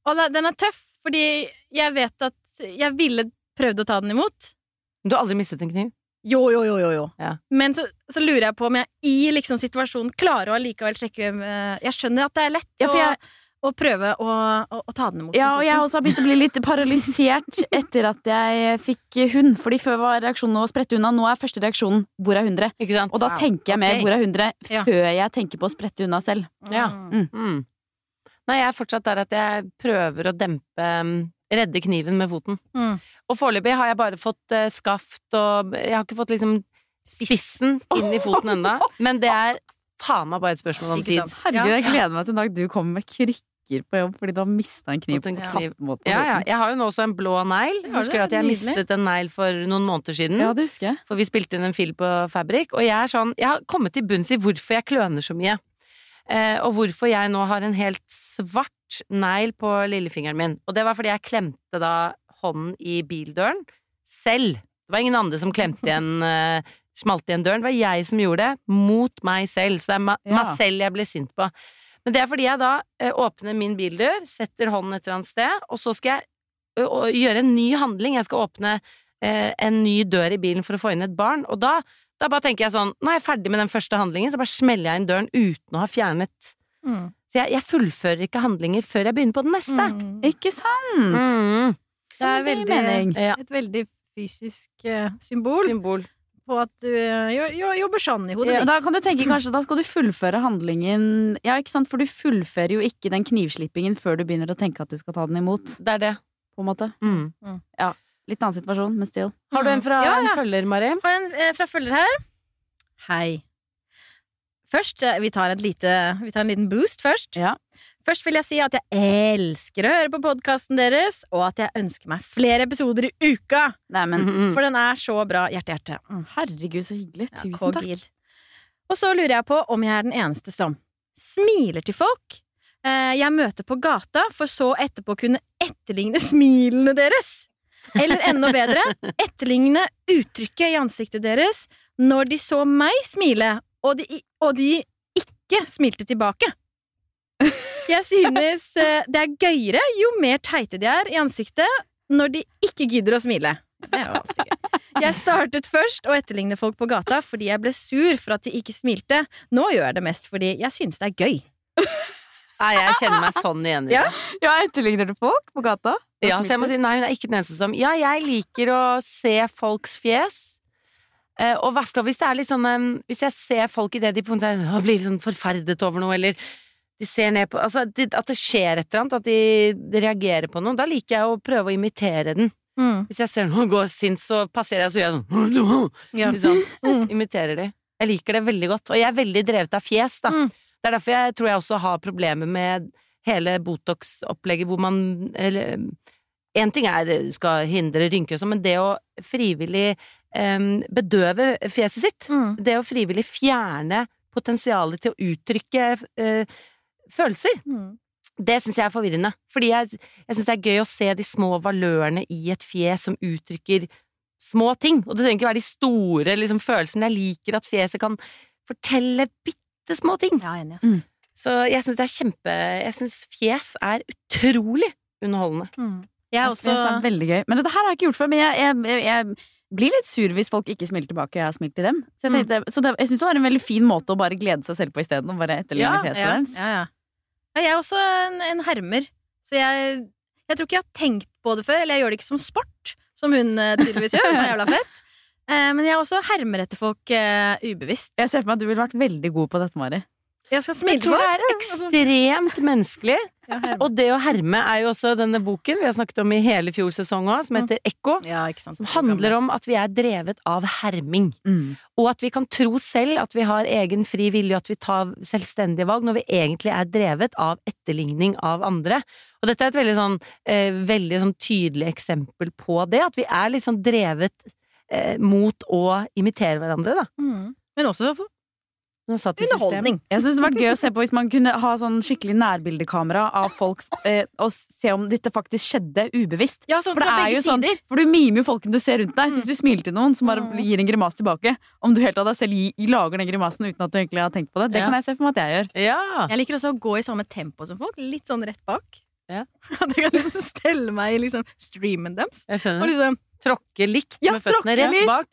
Speaker 5: Og da- den er tøff, fordi jeg vet at jeg ville prøvd å ta den imot.
Speaker 7: Du har aldri mistet en kniv?
Speaker 5: Jo, jo, jo, jo. jo.
Speaker 7: Ja.
Speaker 5: Men så, så lurer jeg på om jeg i liksom situasjonen klarer å allikevel trekke eh, Jeg skjønner at det er lett
Speaker 6: Ja, for jeg-
Speaker 5: å prøve å, å, å ta den imot.
Speaker 6: Ja, og jeg også har begynt å bli litt paralysert etter at jeg fikk hund. Fordi før var reaksjonen å sprette unna, nå er første reaksjonen 'hvor er 100'?
Speaker 7: Ikke sant?
Speaker 6: Og da tenker jeg mer
Speaker 5: okay.
Speaker 6: 'hvor er 100'
Speaker 5: Ja.
Speaker 6: før jeg tenker på å sprette unna selv.
Speaker 7: Ja.
Speaker 5: Mm.
Speaker 7: Mm. Nei, jeg er fortsatt der at jeg prøver å dempe um, redde kniven med foten.
Speaker 5: Mm.
Speaker 7: Og foreløpig har jeg bare fått eh, skaft og Jeg har ikke fått liksom spissen inn i foten enda Men det er faen meg bare et spørsmål om tid.
Speaker 6: Herregud, jeg gleder meg til en dag du kommer med krykker på jobb fordi du har mista en kniv.
Speaker 7: En
Speaker 6: på
Speaker 7: kniv. Ja, ja. Jeg har jo nå også en blå negl. Husker
Speaker 5: du
Speaker 7: at jeg
Speaker 5: nydelig.
Speaker 7: mistet en negl for noen måneder siden?
Speaker 6: Ja, det husker jeg.
Speaker 7: For vi spilte inn en film på Fabrik, og jeg er sånn Jeg har kommet til bunns i hvorfor jeg kløner så mye. Eh, og hvorfor jeg nå har en helt svart negl på lillefingeren min. Og det var fordi jeg klemte da hånden i bildøren selv. Det var ingen andre som klemte igjen eh, Smalt igjen døren. Det var jeg som gjorde det, mot meg selv. Så det er ma
Speaker 6: Ja.
Speaker 7: meg selv jeg ble sint på. Men det er fordi jeg da eh, åpner min bildør, setter hånden et eller annet sted, og så skal jeg gjøre en ny handling. Jeg skal åpne en ny dør i bilen for å få inn et barn, og da, da bare tenker jeg sånn Nå er jeg ferdig med den første handlingen, så bare smeller jeg inn døren uten å ha fjernet
Speaker 5: Mm.
Speaker 7: Så jeg, jeg fullfører ikke handlinger før jeg begynner på den neste.
Speaker 5: Mm.
Speaker 6: Ikke sant?
Speaker 7: Mm.
Speaker 5: Det er veldig,
Speaker 6: mening.
Speaker 7: Ja.
Speaker 5: et veldig fysisk eh, symbol
Speaker 7: Symbol.
Speaker 5: på at du eh, jo, jo, jobber sånn i hodet
Speaker 6: ja,
Speaker 5: ditt.
Speaker 6: Da kan du tenke kanskje Da skal du fullføre handlingen Ja, ikke sant? For du fullfører jo ikke den knivslippingen før du begynner å tenke at du skal ta den imot.
Speaker 7: Det er det.
Speaker 6: På en måte
Speaker 7: Mm.
Speaker 6: Litt annen situasjon, men still.
Speaker 7: Har du en fra
Speaker 5: Ja,
Speaker 7: en følger, Mari?
Speaker 5: Har en eh, fra følger her. Hei. Først, eh, vi tar, et lite, vi tar en liten boost først.
Speaker 6: Ja.
Speaker 5: Først vil jeg si at jeg elsker å høre på podkasten deres, og at jeg ønsker meg flere episoder i uka.
Speaker 6: Nei, men
Speaker 7: Mm.
Speaker 5: For den er så bra. Hjerte, hjerte. Mm.
Speaker 6: herregud, så hyggelig.
Speaker 5: Ja,
Speaker 6: Tusen takk.
Speaker 5: Og så lurer jeg på om jeg er den eneste som smiler til folk eh, jeg møter på gata, for så etterpå kunne etterligne smilene deres. Eller enda bedre, etterligne uttrykket i ansiktet deres når de så meg smile, og de, og de ikke smilte tilbake. Jeg synes eh, det er gøyere jo mer teite de er i ansiktet når de ikke gidder å smile. Det er jo alltid gøy. Jeg startet først å etterligne folk på gata fordi jeg ble sur for at de ikke smilte. Nå gjør jeg det mest fordi jeg synes det er gøy.
Speaker 7: Nei, jeg kjenner meg sånn igjen i
Speaker 5: Ja.
Speaker 7: det.
Speaker 6: Ja, etterligner du folk på gata?
Speaker 7: Ja, så jeg må si nei, hun er ikke den eneste som Ja, jeg liker å se folks fjes. Eh, og i hvert hvis det er litt sånn Hvis jeg ser folk idet de på en måte blir sånn forferdet over noe, eller de ser ned på Altså at det skjer et eller annet, at de, de reagerer på noe, da liker jeg å prøve å imitere den. Hvis jeg ser noen gå sint, så passerer jeg, så gjør jeg sånn
Speaker 5: Ja.
Speaker 7: liksom,
Speaker 5: Mm.
Speaker 7: Imiterer de. Jeg liker det veldig godt. Og jeg er veldig drevet av fjes, da.
Speaker 5: Mm.
Speaker 7: Det er derfor jeg tror jeg også har problemer med hele Botox-opplegget hvor man eller, En ting er skal hindre rynker og sånn, men det å frivillig um, bedøve fjeset sitt,
Speaker 5: Mm.
Speaker 7: det å frivillig fjerne potensialet til å uttrykke uh, følelser,
Speaker 5: Mm.
Speaker 7: det syns jeg er forvirrende. Fordi jeg, jeg syns det er gøy å se de små valørene i et fjes som uttrykker små ting. Og det trenger ikke være de store liksom, følelsene, men jeg liker at fjeset kan fortelle bitte små ting.
Speaker 5: Ja, enig.
Speaker 6: Mm.
Speaker 7: Så jeg syns det er kjempe Jeg syns fjes er utrolig underholdende.
Speaker 5: Mm. Jeg også
Speaker 6: Det er veldig gøy. Men dette her har jeg ikke gjort før. Men jeg, jeg, jeg, blir litt sur hvis folk ikke smiler tilbake, og jeg har smilt til dem. Så jeg, tenkte, så det, jeg syns det var en veldig fin måte å bare glede seg selv på isteden. Og bare etterligne
Speaker 7: Ja,
Speaker 6: fjeset
Speaker 5: ja,
Speaker 6: deres.
Speaker 5: ja, ja. ja, jeg er også en, en hermer. Så jeg, jeg tror ikke jeg har tenkt på det før. Eller jeg gjør det ikke som sport, som hun eh, tydeligvis gjør. Hun er jævla fett. Eh, men jeg også hermer etter folk uh, ubevisst.
Speaker 6: Jeg ser for meg at du ville vært veldig god på dette, Mari.
Speaker 5: Jeg skal smile til
Speaker 7: tror det er ekstremt menneskelig. Og det å herme er jo også denne boken vi har snakket om i hele fjor sesong òg, som heter Ekko.
Speaker 5: ja.
Speaker 7: Som handler om at vi er drevet av herming. Og at vi kan tro selv at vi har egen fri vilje, og at vi tar selvstendige valg, når vi egentlig er drevet av etterligning av andre. Og dette er et veldig sånn, eh, veldig sånn tydelig eksempel på det, at vi er litt sånn drevet eh, mot å imitere hverandre, da.
Speaker 5: Mm. Men også underholdning.
Speaker 6: Jeg synes det hadde vært gøy å se på hvis man kunne ha sånn skikkelig nærbildekamera av folk, eh, og se om dette faktisk skjedde ubevisst.
Speaker 5: Ja, sånn
Speaker 6: For det er jo sånn,
Speaker 5: sider.
Speaker 6: for du mimer jo folkene du ser rundt deg. Så hvis du smiler til noen som bare
Speaker 5: Mm.
Speaker 6: gir en grimas tilbake, om du helt av deg selv lager den grimasen uten at du egentlig har tenkt på det, det
Speaker 7: Ja.
Speaker 6: kan jeg se for meg at jeg gjør.
Speaker 7: Ja.
Speaker 5: Jeg liker også å gå i samme tempo som folk. Litt sånn rett bak.
Speaker 7: Ja.
Speaker 5: At jeg kan liksom stelle meg i liksom streamen deres.
Speaker 7: Jeg
Speaker 5: Og liksom
Speaker 7: Tråkke likt
Speaker 5: Ja,
Speaker 7: med føttene rett
Speaker 5: litt.
Speaker 7: bak.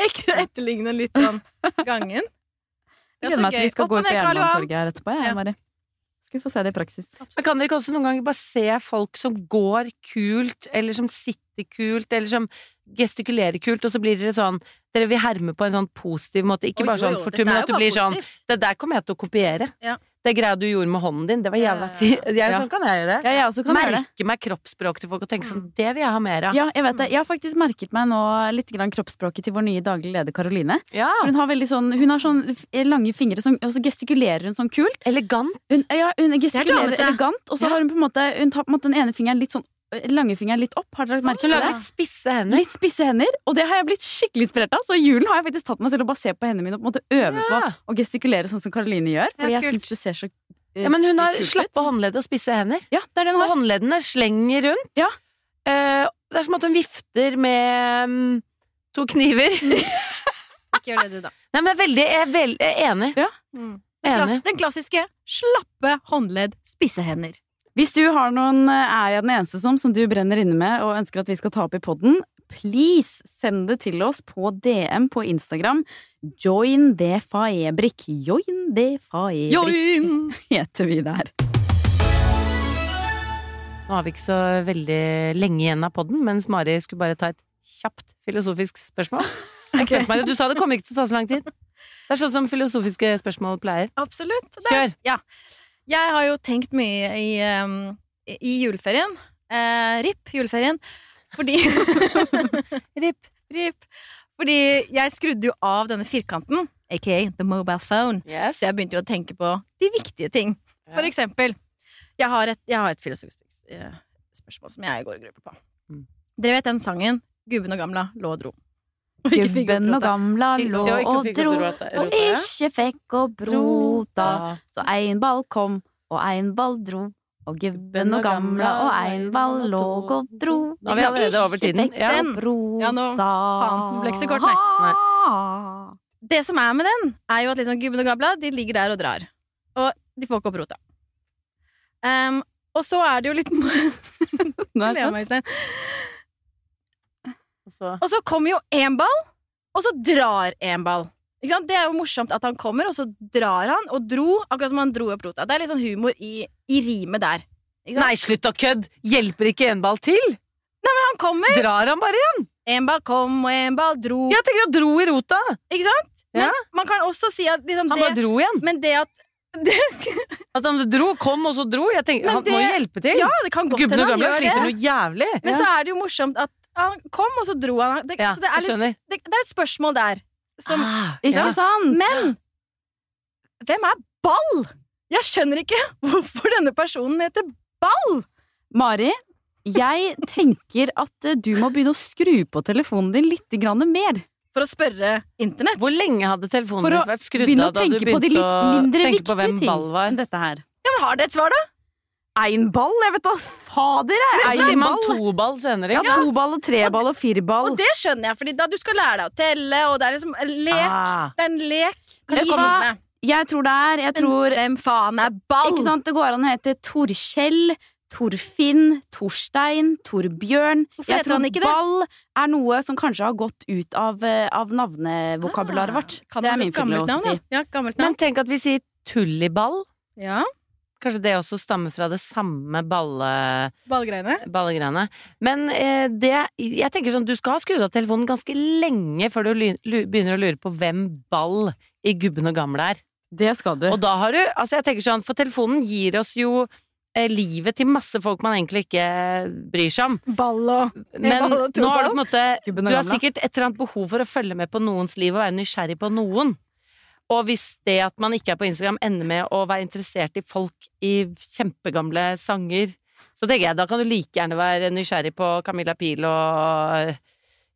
Speaker 5: etterligne litt sånn gangen. Det
Speaker 6: Jeg
Speaker 5: er
Speaker 6: gleder meg til vi skal
Speaker 5: Opp
Speaker 6: gå ut på. Jernbanetorget her etterpå. Jeg,
Speaker 5: Ja.
Speaker 6: Mari. Skal vi få se det i praksis.
Speaker 7: Men kan dere ikke også noen ganger bare se folk som går kult, eller som sitter kult, eller som gestikulerer kult, og så blir dere sånn Dere vil herme på en sånn positiv måte, ikke
Speaker 5: Oi,
Speaker 7: bare sånn
Speaker 5: fortum,
Speaker 7: for men at du
Speaker 5: bare
Speaker 7: positivt. sånn. Det der kommer jeg til å kopiere.
Speaker 5: Ja.
Speaker 7: Det greia du gjorde med hånden din, det var jævla fint.
Speaker 6: Ja.
Speaker 7: Sånn kan jeg gjøre.
Speaker 6: Ja, jeg kan gjøre.
Speaker 7: Merke meg kroppsspråk til folk og tenke sånn Det vil jeg ha mer av.
Speaker 6: Ja, jeg vet det. Jeg har faktisk merket meg nå litt grann kroppsspråket til vår nye daglige leder Karoline.
Speaker 7: Ja.
Speaker 6: Hun har veldig sånn Hun har sånn lange fingre, som, og så gestikulerer hun sånn kult.
Speaker 7: Elegant.
Speaker 6: Hun, ja, hun gestikulerer elegant, og så har hun på en måte Hun tar på en måte den ene fingeren litt sånn Langefingeren litt opp. Har dere lagt merke til det?
Speaker 7: litt spisse hender.
Speaker 6: Litt spisse hender, og det har jeg blitt skikkelig inspirert av. Så i julen har jeg faktisk tatt meg selv og bare se på hendene mine og på en måte øve på å gestikulere sånn som Karoline gjør. Fordi jeg synes det ser så eh,
Speaker 7: Ja, men hun har slappe håndledd og spisse hender.
Speaker 6: Ja, det er det hun
Speaker 7: Og håndleddene slenger rundt.
Speaker 6: Ja.
Speaker 7: Eh, det er som at hun vifter med um, to kniver.
Speaker 5: Ikke gjør det, du, da.
Speaker 7: Nei, men jeg er veldig jeg er, veld, jeg er enig.
Speaker 5: Mm. Den, klass, den klassiske slappe håndledd, spisse hender.
Speaker 6: Hvis du har noen eh, Er jeg den eneste som som du brenner inne med og ønsker at vi skal ta opp i podden, please send det til oss på DM på Instagram. Join det faebrik. Join det faebrik heter vi der.
Speaker 7: Nå har vi ikke så veldig lenge igjen av podden, mens Mari skulle bare ta et kjapt filosofisk spørsmål. Okay. meg, Du sa det kommer ikke til å ta så lang tid. Det er sånn som filosofiske spørsmål pleier.
Speaker 5: Absolutt. Det,
Speaker 7: Kjør!
Speaker 5: Jeg har jo tenkt mye i, um, i- juleferien. Uh, RIP juleferien. Fordi
Speaker 7: Rip.
Speaker 5: RIP. Fordi jeg skrudde jo av denne firkanten, aka the mobile phone.
Speaker 7: Yes.
Speaker 5: Så jeg begynte jo å tenke på de viktige ting. For eksempel, jeg har et, jeg har et filosofisk eh, spørsmål som jeg går og gruper på.
Speaker 7: Mm.
Speaker 5: Dere vet den sangen 'Gubben og gamla lå og dro'? Og
Speaker 6: Gubben og gamla lå og dro, og ikke fikk å brota. Så ein ball kom, og ein ball dro. Og gubben og gamla og ein ball låg og dro.
Speaker 7: Nå er vi allerede over tiden. Ja.
Speaker 5: Ja, nå- faen, ble ikke så kort, nei. Det som er med den, er jo at liksom gubben og gamla de ligger der og drar. Og de får ikke opp rota. Um, og så er det jo litt
Speaker 6: Nå er jeg spent.
Speaker 7: Og så
Speaker 5: Og så kommer jo én ball, og så drar én ball. Det er jo morsomt at han kommer, og så drar han, og dro, akkurat som han dro opp rota. Det er litt sånn humor i, i rimet der.
Speaker 7: Nei, slutt å kødde! Hjelper ikke en ball til?
Speaker 5: Nei, men Han kommer,
Speaker 7: Drar han bare igjen?
Speaker 5: én ball kom, og én ball dro.
Speaker 7: Jeg tenker han dro i rota!
Speaker 5: Ikke sant? Men
Speaker 7: Ja.
Speaker 5: man kan også si at liksom
Speaker 7: Han bare
Speaker 5: det
Speaker 7: dro igjen.
Speaker 5: Men det at det,
Speaker 7: At han dro, kom og så dro. Jeg tenker,
Speaker 5: Men
Speaker 7: Han
Speaker 5: det-
Speaker 7: må hjelpe til!
Speaker 5: Ja, det kan godt hende han gjør
Speaker 7: sliter noe jævlig.
Speaker 5: Men så er det jo morsomt at han kom, og så dro han. Det,
Speaker 7: Ja,
Speaker 5: så det er, litt, det, det er et spørsmål der. Som,
Speaker 7: Ah,
Speaker 6: Ikke
Speaker 7: ja.
Speaker 6: sant?
Speaker 5: Men hvem er Ball? Jeg skjønner ikke hvorfor denne personen heter Ball!
Speaker 6: Mari, jeg tenker at eh, du må begynne å skru på telefonen din litt mer.
Speaker 5: For å spørre internett.
Speaker 7: Hvor lenge hadde telefonen din vært skrudd av
Speaker 6: å
Speaker 7: da du
Speaker 6: tenke på de litt
Speaker 7: å
Speaker 6: mindre
Speaker 7: tenke på
Speaker 6: viktige
Speaker 7: hvem
Speaker 6: ting
Speaker 7: ball var?
Speaker 6: enn dette her.
Speaker 5: Ja, men Har det et svar, da?
Speaker 6: Ein ball? Jeg vet da fader, jeg!
Speaker 7: er sier man to ball senere.
Speaker 6: Ja, to ball og tre ball og fire ball.
Speaker 5: Og det skjønner jeg, Fordi da du skal lære deg å telle, og det er liksom lek.
Speaker 7: Ah.
Speaker 5: Det er en lek.
Speaker 6: Hva? Jeg tror det er Jeg tror
Speaker 5: hvem faen er Ball?
Speaker 6: Ikke sant? Det går an å hete Torkjell, Torfinn, Torstein, Torbjørn.
Speaker 5: Hvorfor
Speaker 6: Jeg tror
Speaker 5: ikke det?
Speaker 6: ball er noe som kanskje har gått ut av, eh, av navnevokabularet vårt.
Speaker 5: Kan
Speaker 6: det er min filosofi.
Speaker 5: ja,
Speaker 7: Men tenk at vi sier tulliball.
Speaker 5: Ja,
Speaker 7: Kanskje det også stammer fra det samme balle,
Speaker 5: Ballegreiene.
Speaker 7: ballegreiene. Men eh, det Jeg tenker sånn, du skal ha skrudd av telefonen ganske lenge før du begynner å lure på hvem ball i Gubben og gamle er.
Speaker 6: Det skal du.
Speaker 7: Og da har du Altså, jeg tenker sånn, for telefonen gir oss jo eh, livet til masse folk man egentlig ikke bryr seg om.
Speaker 5: Ball og
Speaker 7: Men
Speaker 5: ball og
Speaker 7: nå har du på en måte Du har sikkert et eller annet behov for å følge med på noens liv og være nysgjerrig på noen. Og hvis det at man ikke er på Instagram ender med å være interessert i folk i kjempegamle sanger, så tenker jeg da kan du like gjerne være nysgjerrig på Camilla Pil og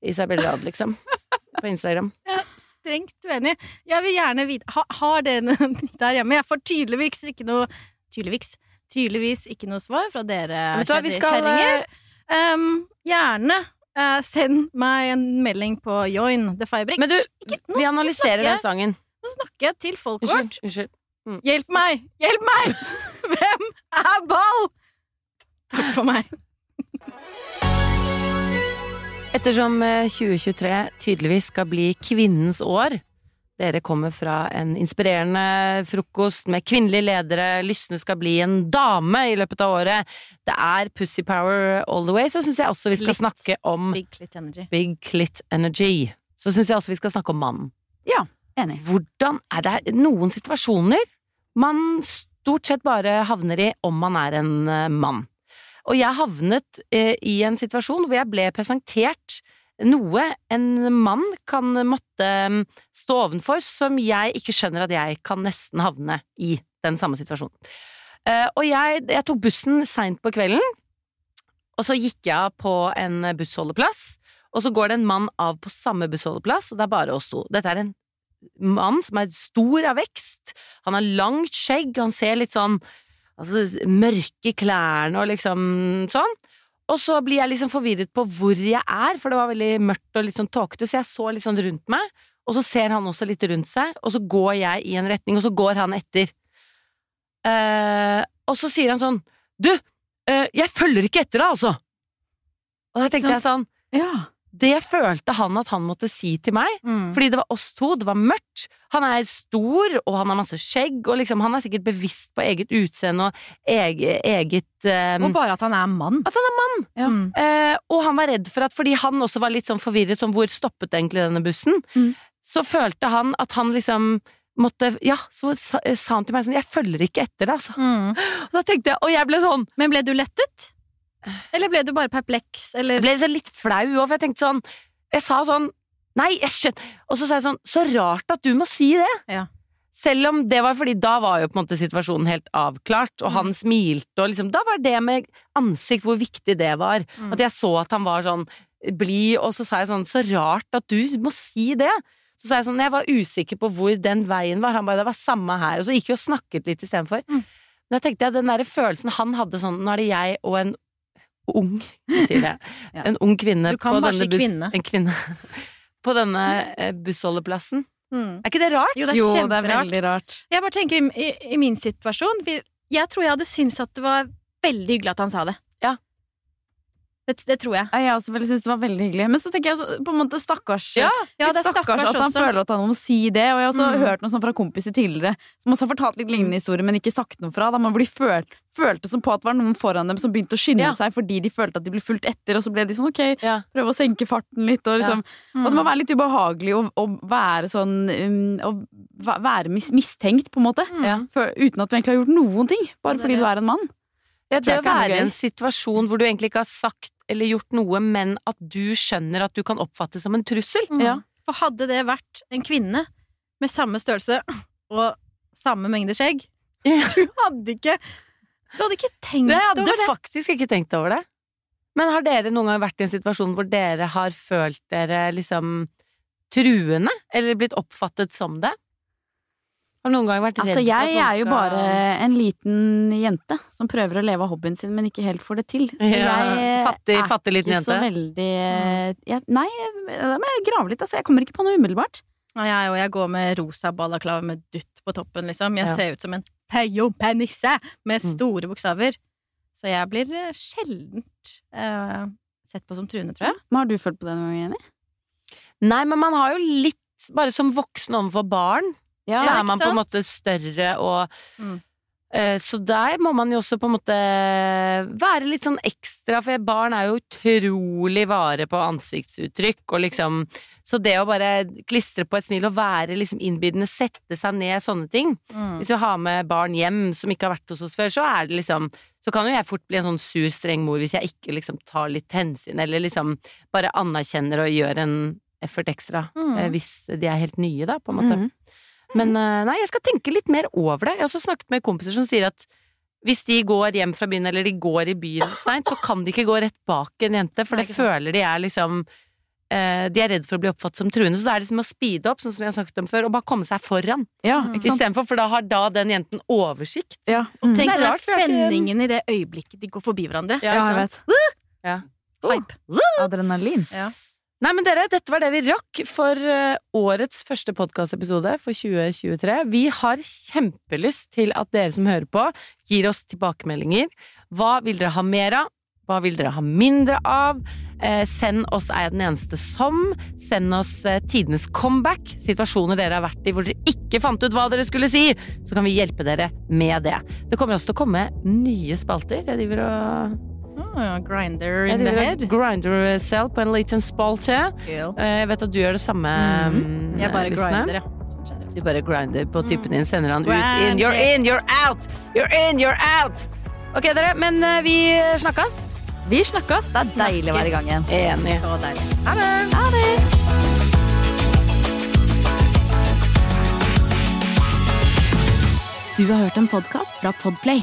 Speaker 7: Isabel Rad, liksom. På Instagram.
Speaker 5: Strengt uenig. Jeg vil gjerne vite ha, Har dere der hjemme? Jeg får tydeligvis ikke noe Tydeligvis. Tydeligvis ikke noe svar fra dere kjerringer. Um, gjerne uh, send meg en melding på join the Fabric
Speaker 7: Men du,
Speaker 5: Ikke-
Speaker 7: vi analyserer den sangen.
Speaker 5: Nå snakker jeg til folk
Speaker 7: Unnskyld.
Speaker 5: vårt.
Speaker 7: unnskyld.
Speaker 5: Hjelp meg! Hjelp meg! Hvem er Ball? Takk for meg.
Speaker 7: Ettersom eh, 2023 tydeligvis skal bli kvinnens år Dere kommer fra en inspirerende frokost med kvinnelige ledere, lystne skal bli en dame i løpet av året. Det er Pussy Power all the way, så syns jeg også vi skal snakke om
Speaker 5: Big clit energy.
Speaker 7: Big Clit Energy. Så syns jeg også vi skal snakke om mannen.
Speaker 6: Enig.
Speaker 7: Hvordan er det noen situasjoner man stort sett bare havner i om man er en eh, mann. Og jeg havnet eh, i en situasjon hvor jeg ble presentert noe en mann kan måtte mm, stå ovenfor, som jeg ikke skjønner at jeg kan nesten havne i den samme situasjonen. Eh, og jeg, jeg tok bussen seint på kvelden, og så gikk jeg på en bussholdeplass, og så går det en mann av på samme bussholdeplass, og det er bare oss to. Dette er en mann som er stor av vekst, han har langt skjegg, han ser litt sånn altså, mørke i klærne og liksom sånn. Og så blir jeg liksom forvirret på hvor jeg er, for det var veldig mørkt og litt sånn tåkete, så jeg så litt sånn rundt meg, og så ser han også litt rundt seg, og så går jeg i en retning, og så går han etter. Eh, og så sier han sånn Du, eh, jeg følger ikke etter deg, altså! Og da tenkte jeg sånn
Speaker 6: Ja.
Speaker 7: Det følte han at han måtte si til meg,
Speaker 5: Mm.
Speaker 7: fordi det var oss to, det var mørkt. Han er stor, og han har masse skjegg, og liksom, han er sikkert bevisst på eget utseende og eget, eget um,
Speaker 5: Og bare at han er mann.
Speaker 7: At han er mann!
Speaker 6: Ja.
Speaker 5: Mm.
Speaker 7: Uh, og han var redd for at, fordi han også var litt sånn forvirret som hvor stoppet egentlig denne bussen,
Speaker 6: Mm.
Speaker 7: så følte han at han liksom måtte Ja, så sa, sa han til meg sånn 'Jeg følger ikke etter deg', altså.
Speaker 5: Mm.
Speaker 7: Og da tenkte jeg Og jeg ble sånn
Speaker 5: Men ble du lettet? Eller ble du bare perpleks? Eller
Speaker 7: Jeg ble så litt flau òg, for jeg tenkte sånn Jeg sa sånn Nei, jeg skjønner Og så sa jeg sånn Så rart at du må si det!
Speaker 5: Ja.
Speaker 7: Selv om det var fordi da var jo på en måte situasjonen helt avklart, og
Speaker 5: Mm.
Speaker 7: han smilte, og liksom Da var det med ansikt hvor viktig det var.
Speaker 5: Mm.
Speaker 7: At jeg så at han var sånn blid, og så sa jeg sånn Så rart at du må si det! Så sa jeg sånn Jeg var usikker på hvor den veien var. Han bare Det var samme her. Og så gikk vi og snakket litt istedenfor.
Speaker 5: Mm.
Speaker 7: Men da tenkte jeg den der følelsen han hadde sånn Nå er det jeg og en ung Jeg sier det.
Speaker 6: Ja.
Speaker 7: En ung kvinne
Speaker 5: Du kan
Speaker 7: på denne buss...
Speaker 5: kvinne.
Speaker 7: En kvinne. På denne eh, bussholdeplassen.
Speaker 5: Mm.
Speaker 7: Er ikke det rart?
Speaker 5: Jo, det er
Speaker 6: Jo, det er veldig rart.
Speaker 5: Jeg bare tenker i, i, i min situasjon vi- Jeg tror jeg hadde syntes at det var veldig hyggelig at han sa det. Det, det tror jeg.
Speaker 6: Jeg også synes det var veldig hyggelig. Men så tenker jeg også, på en måte stakkars
Speaker 7: Ja,
Speaker 5: Ja, det er
Speaker 6: stakkars,
Speaker 5: stakkars
Speaker 6: at han
Speaker 5: også.
Speaker 6: føler at han må si det. Og jeg har også
Speaker 5: Mm.
Speaker 6: hørt noe sånt fra kompiser tidligere som også har fortalt litt lignende historier, men ikke sagt noe fra. Da man blir følt, følte som på at det var noen foran dem som begynte å skynde
Speaker 7: Ja.
Speaker 6: seg fordi de følte at de ble fulgt etter, og så ble de sånn ok, prøve å senke farten litt. Og, liksom,
Speaker 5: Mm.
Speaker 6: og det må være litt ubehagelig å, å være sånn um, Å være mis mistenkt, på en måte.
Speaker 5: Mm.
Speaker 6: For, uten at du egentlig har gjort noen ting. Bare fordi du er en mann.
Speaker 7: Ja, det å være i en situasjon hvor du egentlig ikke har sagt eller gjort noe, men at du skjønner at du kan oppfattes som en trussel.
Speaker 5: Mm.
Speaker 6: Ja.
Speaker 5: For hadde det vært en kvinne med samme størrelse og samme mengde skjegg Du hadde ikke Du hadde ikke tenkt
Speaker 7: Det hadde
Speaker 5: over det.
Speaker 7: faktisk ikke tenkt over det. Men har dere noen gang vært i en situasjon hvor dere har følt dere liksom truende, eller blitt oppfattet som det? Har du noen gang vært redd
Speaker 6: Altså,
Speaker 7: for at
Speaker 6: jeg er jo
Speaker 7: skal-
Speaker 6: bare en liten jente som prøver å leve av hobbyen sin, men ikke helt får det til. Så
Speaker 7: Ja,
Speaker 6: jeg
Speaker 7: fattig,
Speaker 6: er
Speaker 7: fattig liten
Speaker 6: ikke så veldig jeg, Nei, da må jeg grave litt. Altså, jeg kommer ikke på noe umiddelbart.
Speaker 5: Ja, jeg, og jeg går med rosa balaklava med dutt på toppen, liksom. Jeg
Speaker 7: Ja.
Speaker 5: ser ut som en peyopenisse med
Speaker 7: Mm.
Speaker 5: store bokstaver. Så jeg blir eh, sjeldent eh, sett på som truende, tror jeg.
Speaker 6: Men har du følt på det noen gang, Jenny?
Speaker 7: Nei, men man har jo litt Bare som voksen overfor barn,
Speaker 6: Ja,
Speaker 7: så er man på en måte større og
Speaker 5: Mm.
Speaker 7: eh, Så der må man jo også på en måte være litt sånn ekstra, for barn er jo utrolig vare på ansiktsuttrykk og liksom Så det å bare klistre på et smil og være liksom innbydende, sette seg ned, sånne ting
Speaker 5: Mm.
Speaker 7: Hvis vi har med barn hjem som ikke har vært hos oss før, så er det liksom Så kan jo jeg fort bli en sånn sur, streng mor hvis jeg ikke liksom tar litt hensyn, eller liksom bare anerkjenner og gjør en effort ekstra,
Speaker 5: Mm.
Speaker 7: eh, hvis de er helt nye, da, på en måte.
Speaker 6: Mhm.
Speaker 7: Men eh, nei, jeg skal tenke litt mer over det. Jeg har også snakket med kompiser som sier at hvis de går hjem fra byen, eller de går i byen seint, så kan de ikke gå rett bak en jente, for det,
Speaker 5: det
Speaker 7: føler de er liksom eh, De er redd for å bli oppfattet som truende, så da er det som å speede opp, sånn som vi har snakket om før, og bare komme seg foran.
Speaker 6: Ja,
Speaker 5: Mm.
Speaker 6: ikke sant?
Speaker 7: Istedenfor, for da har da den jenten oversikt.
Speaker 6: Ja.
Speaker 5: Tenk
Speaker 7: Det for jeg har ikke-
Speaker 5: spenningen i det øyeblikket de går forbi hverandre.
Speaker 6: ja, jeg vet.
Speaker 7: Ja.
Speaker 5: Hype.
Speaker 6: Adrenalin.
Speaker 7: Nei, men dere, dette var det vi rakk for eh, årets første podkastepisode for 2023. Vi har kjempelyst til at dere som hører på, gir oss tilbakemeldinger. Hva vil dere ha mer av? Hva vil dere ha mindre av? Eh, send oss Er jeg den eneste som? Send oss eh, tidenes comeback. Situasjoner dere har vært i hvor dere ikke fant ut hva dere skulle si. Så kan vi hjelpe dere med det. Det kommer også til å komme nye spalter. Jeg driver og
Speaker 5: Oh, grinder in the head.
Speaker 7: grinder selv på en liten spalte.
Speaker 5: Cool.
Speaker 7: Eh, Jeg vet at du gjør det samme.
Speaker 5: Mhm.
Speaker 7: mm,
Speaker 5: Jeg bare
Speaker 7: lysene.
Speaker 5: grinder, ja.
Speaker 7: Du bare grinder på typen din, sender han ut in. You're in, you're out! You're in, you're out! Ok, dere, men eh, vi snakkes.
Speaker 6: Vi snakkes. Det er deilig å være i gang igjen.
Speaker 7: Enig.
Speaker 2: Så deilig.
Speaker 7: Ha det!
Speaker 6: Ha det!
Speaker 9: Du har hørt en podkast fra Podplay.